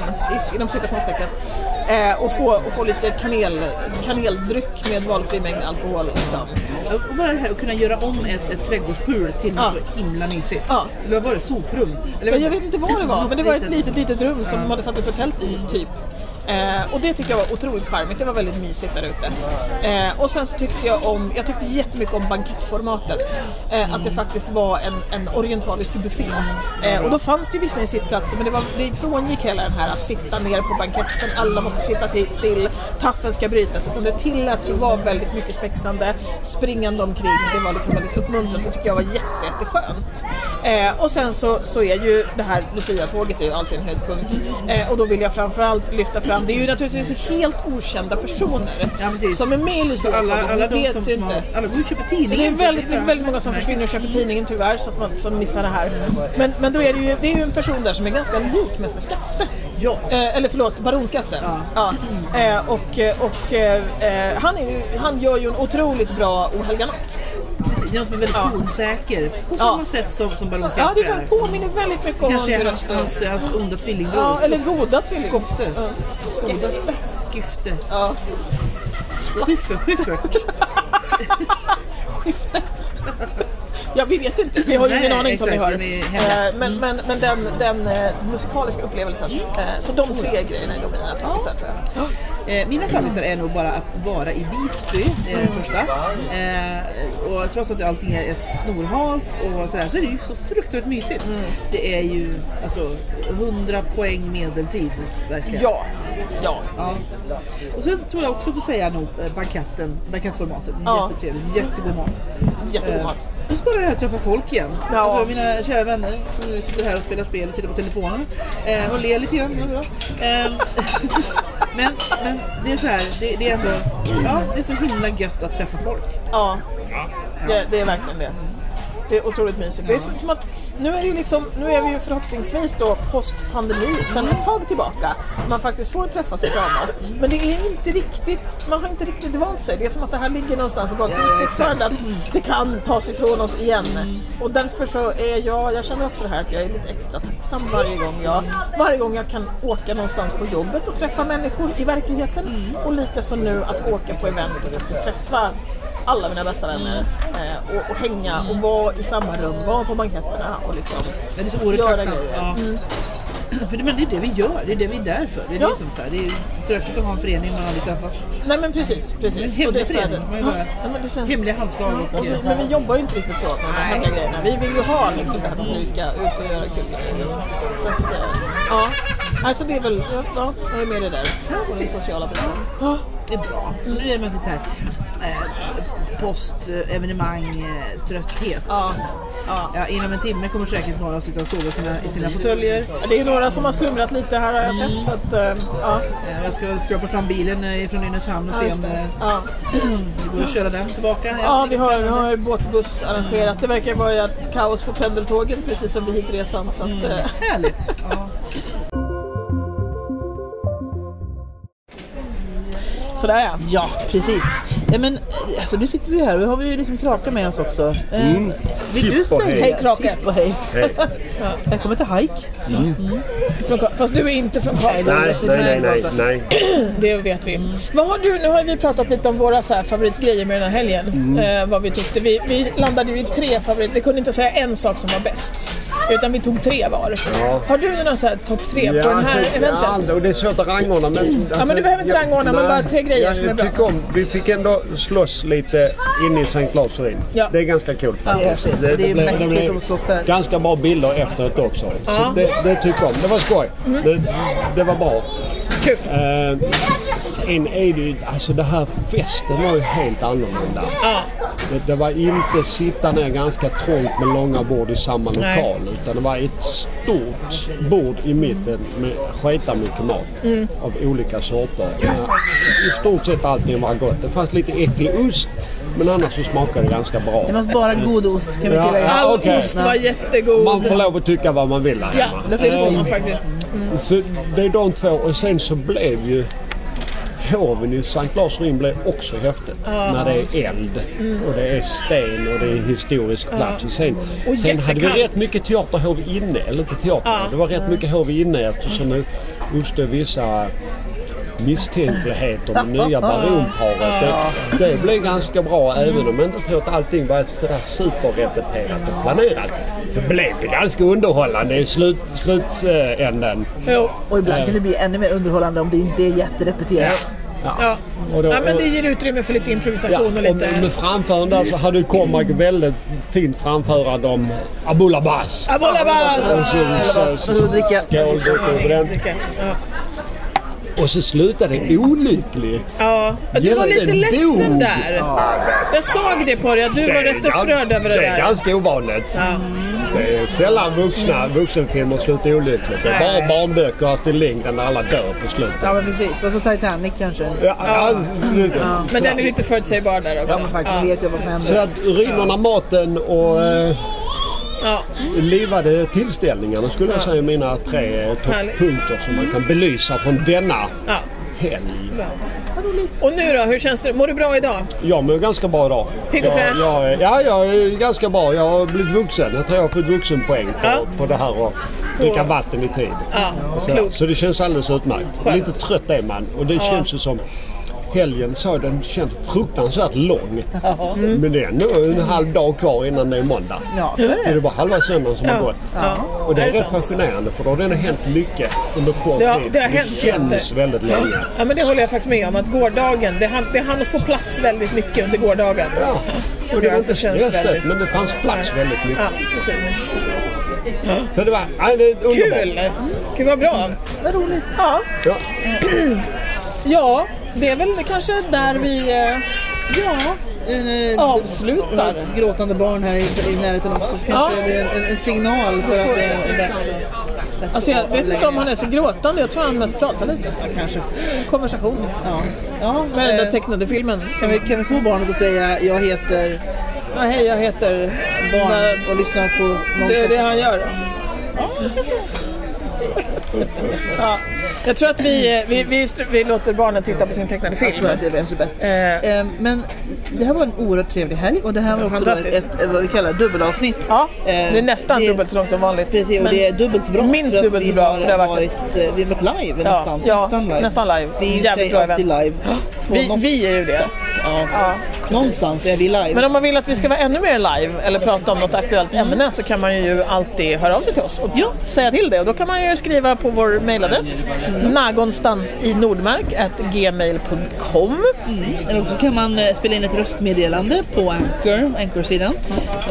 i- inom citationstecken. Eh, och, få, och få lite kanel, kaneldryck med valfri mängd alkohol. Liksom. Och bara det här att kunna göra om ett, ett trädgårdsskjul till något Ja. så himla mysigt. Ja. Eller vad var det? Soprum? Eller jag vet inte vad det var, men det var ett litet- litet, rum som de hade satt upp ett tält i, typ. Eh, och det tyckte jag var otroligt charmigt, det var väldigt mysigt där ute. Eh, och sen så tyckte jag om, jag tyckte jättemycket om bankettformatet. Eh, att det faktiskt var en, en orientalisk buffé. Eh, och då fanns det ju visserligen sittplatser men det, var, det frångick hela den här att sitta ner på banketten, alla måste sitta till, still, taffeln ska brytas. Utan det tilläts att vara väldigt mycket spexande, springande omkring, det var liksom väldigt uppmuntrande. Det tycker jag var jätte, jätteskönt. Eh, och sen så, så är ju det här Lucia-tåget är ju alltid en höjdpunkt. Eh, och då vill jag framförallt lyfta fram, det är ju naturligtvis helt okända personer som är med i Lucia-tåget. alla, alla de vet som, som har, inte. alla går och köper tidningen. Det är väldigt, väldigt många som försvinner och köper tidningen tyvärr så att man som missar det här. Men, men då är det ju, det är ju en person där som är ganska lik Mäster Skafte. Ja. Eh, eller förlåt, Baron Skafte. Ja. Eh, och och eh, eh, han, är ju, han gör ju en otroligt bra O helga natt. Precis. Någon som är väldigt Ja. tonsäker. På Ja. samma sätt som, som Baron Ja, det är. påminner väldigt mycket om Kanske hans, hans, hans onda tvillingbror. Ja, eller goda tvilling. Skofte. Ja, Skifte. Skifte. Ja. Schyffert. Schyffert. Ja, vi vet inte. Vi har ju ingen aning som ni hör. Eh, Men, men, men den, den eh, musikaliska upplevelsen. Eh, Så de tre grejerna är nog mina favvisar tror jag. Mina favvisar är nog bara att vara i Visby, det är den första. Eh, och trots att allting är snorhalt och sådär så är det ju så fruktansvärt mysigt. Det är ju alltså 100 poäng medeltid verkligen. Ja. Ja. Och sen tror jag också får säga nog banketten, bankettformatet. Ja. Jättetrevligt, jättegod mat. Jättegod mat. Och så bara det här att träffa folk igen. Ja. Alltså, mina kära vänner som sitter här och spelar spel och tittar på telefonen eh, och ler lite grann. Ja, ja. Eh, men, men det är så här, det, det är ändå, ja det är så himla gött att träffa folk. Ja, det, det är verkligen det. Det är otroligt mysigt. Det är som att nu är, ju liksom, nu är vi ju förhoppningsvis då post-pandemi sedan ett tag tillbaka. Man faktiskt får träffas och krama. Men det är inte riktigt, man har inte riktigt vant sig. Det är som att det här ligger någonstans i bakgrunden. Fortfarande att det kan tas ifrån oss igen. Och därför så är jag, jag känner också det här att jag är lite extra tacksam varje gång jag, varje gång jag kan åka någonstans på jobbet och träffa människor i verkligheten. Och likaså nu att åka på event och faktiskt träffa alla mina bästa vänner eh, och, och hänga och vara i samma rum, vara på banketterna och liksom Det är så göra tacksam. grejer. Ja. Mm. För det, men det är det vi gör, det är det vi är där för. Det är, Ja. det som, så här, det är tråkigt att ha en förening man aldrig träffas. Nej men precis, precis. En Och hemlig det förening. Man Ja, ja, men det känns- Hemliga handslag och... Och vi, men vi jobbar ju inte riktigt så med de här grejerna. Vi vill ju ha liksom det här publika, ut och göra kul grejer. Så att, eh, ja. Alltså det är väl, ja, ja jag är med i det där. Och den sociala biten. Ja, det är bra. Nu är man lite så här post, evenemang, eh, trötthet. Ja. Ja. inom en timme kommer säkert några att sitta och sova i sina, i sina fåtöljer. Ja, Det är några som har slumrat lite här har jag Mm. sett. Så att, eh, ja. Eh, Jag ska skrapa fram bilen från Nynäshamn och Ja, se om det. Ja. det går att köra den tillbaka. Ja, vi har, vi har båtbuss arrangerat. Det verkar vara kaos på pendeltågen precis som vid hitresan. Så att, eh, Härligt! Ja. Sådär ja. Ja, precis. Ja, men, eh, alltså, nu sitter vi här och nu har vi ju liksom Krake med oss också. Eh, Mm. Vill du säga... hej. Hej, Krake. Och hej. Hej. ja, välkommen till Hike. Mm. Från, Ka- fast du är inte från Karlstad. Nej, nej, nej, nej, nej. Det vet vi. Vad har du, nu har vi pratat lite om våra så här favoritgrejer med den här helgen. Mm. Eh, vad vi tyckte. Vi, vi landade ju i tre favoriter. Vi kunde inte säga en sak som var bäst. Utan vi tog tre var. Ja. Har du några så här topp tre på det här alltså, eventet? Ja, och det är svårt att rangordna. Men, alltså, men du behöver inte rangordna, men bara tre grejer som är bra. om, vi fick ändå slåss lite inne i St. Claes Urin. Ja. Det är ganska kul Ja, det faktiskt. Det är mäktigt att slåss där. Ganska bra bilder efteråt också. Ja. Så det, det tycker jag om. Det var skoj. Mm. Det, det var bra. Kul. Eh, sen är det ju, alltså det här festen var ju helt annorlunda. Ja. Det, det var inte sitta ner ganska trångt med långa bord i samma Nej. lokal. Utan det var ett stort bord i mitten med sketa mycket mat. Mm. Av olika sorter. Eh, I stort sett allting var gott. Det fanns lite äcklig ost. Men annars så smakade det ganska bra. Det fanns bara god ost kan vi Ja, tillägga. ja, All okej. ost var jättegod. Man får lov att tycka vad man vill Ja, hemma. det får man faktiskt. Mm. Så det är de två och sen så blev ju hoven i Sankt Lars Ring blev också häftigt. Ja. När det är eld Mm. och det är sten och det är historisk Ja. plats. Och sen, Och sen hade vi rätt mycket teaterhov inne. Eller inte teater, Ja. det var rätt Ja. mycket hov inne eftersom det uppstod vissa misstänkligheter med nya baronparet. Det, det blev ganska bra även om jag inte tror att allting var sådär superrepeterat och planerat. Så blev det ganska underhållande i slut, slutänden. Jo. Och ibland kan det bli ännu mer underhållande om det inte är jätterepeterat. Ja. Och då- ja, men det ger utrymme för lite improvisation och Och lite... med framförande där så hade Cormac väldigt fint framförande om Abulabas. Abolabas! Och så- så- Varsågod dricka. Skål, dricker på den. Ja. Och så slutade det olyckligt. Ja, du var lite ledsen dog. där. Jag såg det på dig att du var rätt upprörd över det Det är där. ganska ovanligt. Ja. Det är sällan vuxna vuxenfilmer slutar olyckligt. Det är bara barnböcker och Astrid Lindgren där alla dör på slutet. Ja men precis, och så Titanic kanske. Ja, ja. Men den är lite förutsägbar där också. Ja men faktiskt, vi vet ju vad som Så händer. att urinerna, maten och eh, Ja. livade tillställningarna skulle jag säga är mina tre topppunkter som man kan belysa från denna Ja. helg. Och nu då, hur känns det? Mår du bra idag? Jag mår ganska bra idag. Pigg och Jag- fräsch? jag är- Ja, jag är ganska bra. Jag har blivit vuxen. Jag tror jag har fått vuxenpoäng på, på det här och dricka vatten i tid. Ja, så, så det känns alldeles utmärkt. Skönt. Lite trött är man och det Ja. känns ju som Helgen så den känns fruktansvärt lång. Mm. Men det är ändå en halv dag kvar innan det är måndag. Ja, så är det. Så det var halva söndagen som Ja. har gått. Ja. Och det är, Är det rätt fascinerande för då har det ändå hänt mycket under kort Det tid. det har hänt känns jätte- väldigt länge. Ja men det håller jag faktiskt med om att gårdagen, det hann, det hann få plats väldigt mycket under gårdagen. Ja, och det var det inte känns stressigt väldigt... men det fanns plats väldigt mycket. Ja, precis. precis. Så det var, nej, det är underbart. Kul! Gud vad bra. Vad roligt. Ja. Ja. ja, det är väl kanske där vi... eh, Ja, Avslutar. Gråtande barn här i, i närheten också. Så kanske Ja. det är en, en, signal för att det är dags att- Alltså jag vet inte om han är så gråtande, jag tror han mest pratar lite. Ja, kanske. Konversation. Ja. ja Med den där eh, tecknade filmen. Kan vi, kan vi få barnet att säga jag heter Ja, hej, jag heter... barn och lyssna på Det är det han gör. Ja. Jag tror att vi, vi, vi, vi låter barnen titta på sin tecknade film. Jag tror att det är bäst. Eh, men det här var en oerhört trevlig helg och det här var också ett, vad vi kallar dubbelavsnitt. Ja, Eh, det är nästan dubbelt så långt som vanligt. Precis, och det är dubbelt så bra. minst dubbelt så bra, har för det har varit- varit, eh, vi har varit live Ja, nästan. ja, nästan live. nästan live. Vi är Jävligt bra event. live. Vi, vi är ju det. sätt. Ja. Någonstans är vi live. Men om man vill att vi ska vara ännu mer live eller prata om något aktuellt ämne så kan man ju alltid höra av sig till oss och säga till det. Och då kan man ju skriva på vår mailadress någonstans i Nordmark gmail.com. Mm. Eller också kan man eh, spela in ett röstmeddelande på Anchor, Anchor-sidan,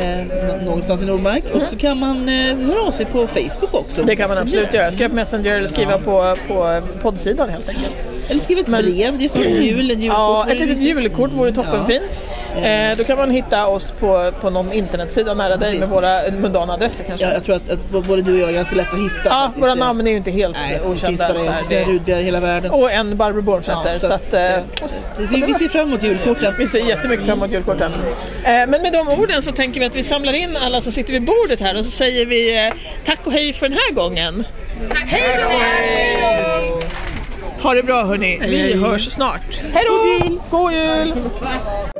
eh, nå- någonstans i Nordmark. Och så kan man eh, höra av sig på Facebook också. Det kan man absolut göra. Skriva på Messenger eller skriva på, på poddsidan helt enkelt. Eller skriva ett brev, det står jul, en julkort. Ja, ett litet julkort vore toppenfint. Eh, då kan man hitta oss på, på någon internetsida nära dig med våra mundana adresser kanske. Ja, jag tror att, att både du och jag är ganska lätt att hitta. Ja, faktiskt. våra namn är ju inte helt Nej, det finns okända. bara en Kristina Rudberg i hela världen. Och en Barbro Bornsäter. Ja, så så att, eh, Vi, vi ser fram emot julkorten. Vi ser jättemycket fram emot julkorten. Eh, men med de orden så tänker vi att vi samlar in alla som sitter vid bordet här och så säger vi eh, tack och hej för den här gången. Hej då! Ha det bra hörni, vi hörs snart. Hej då! God jul! God jul!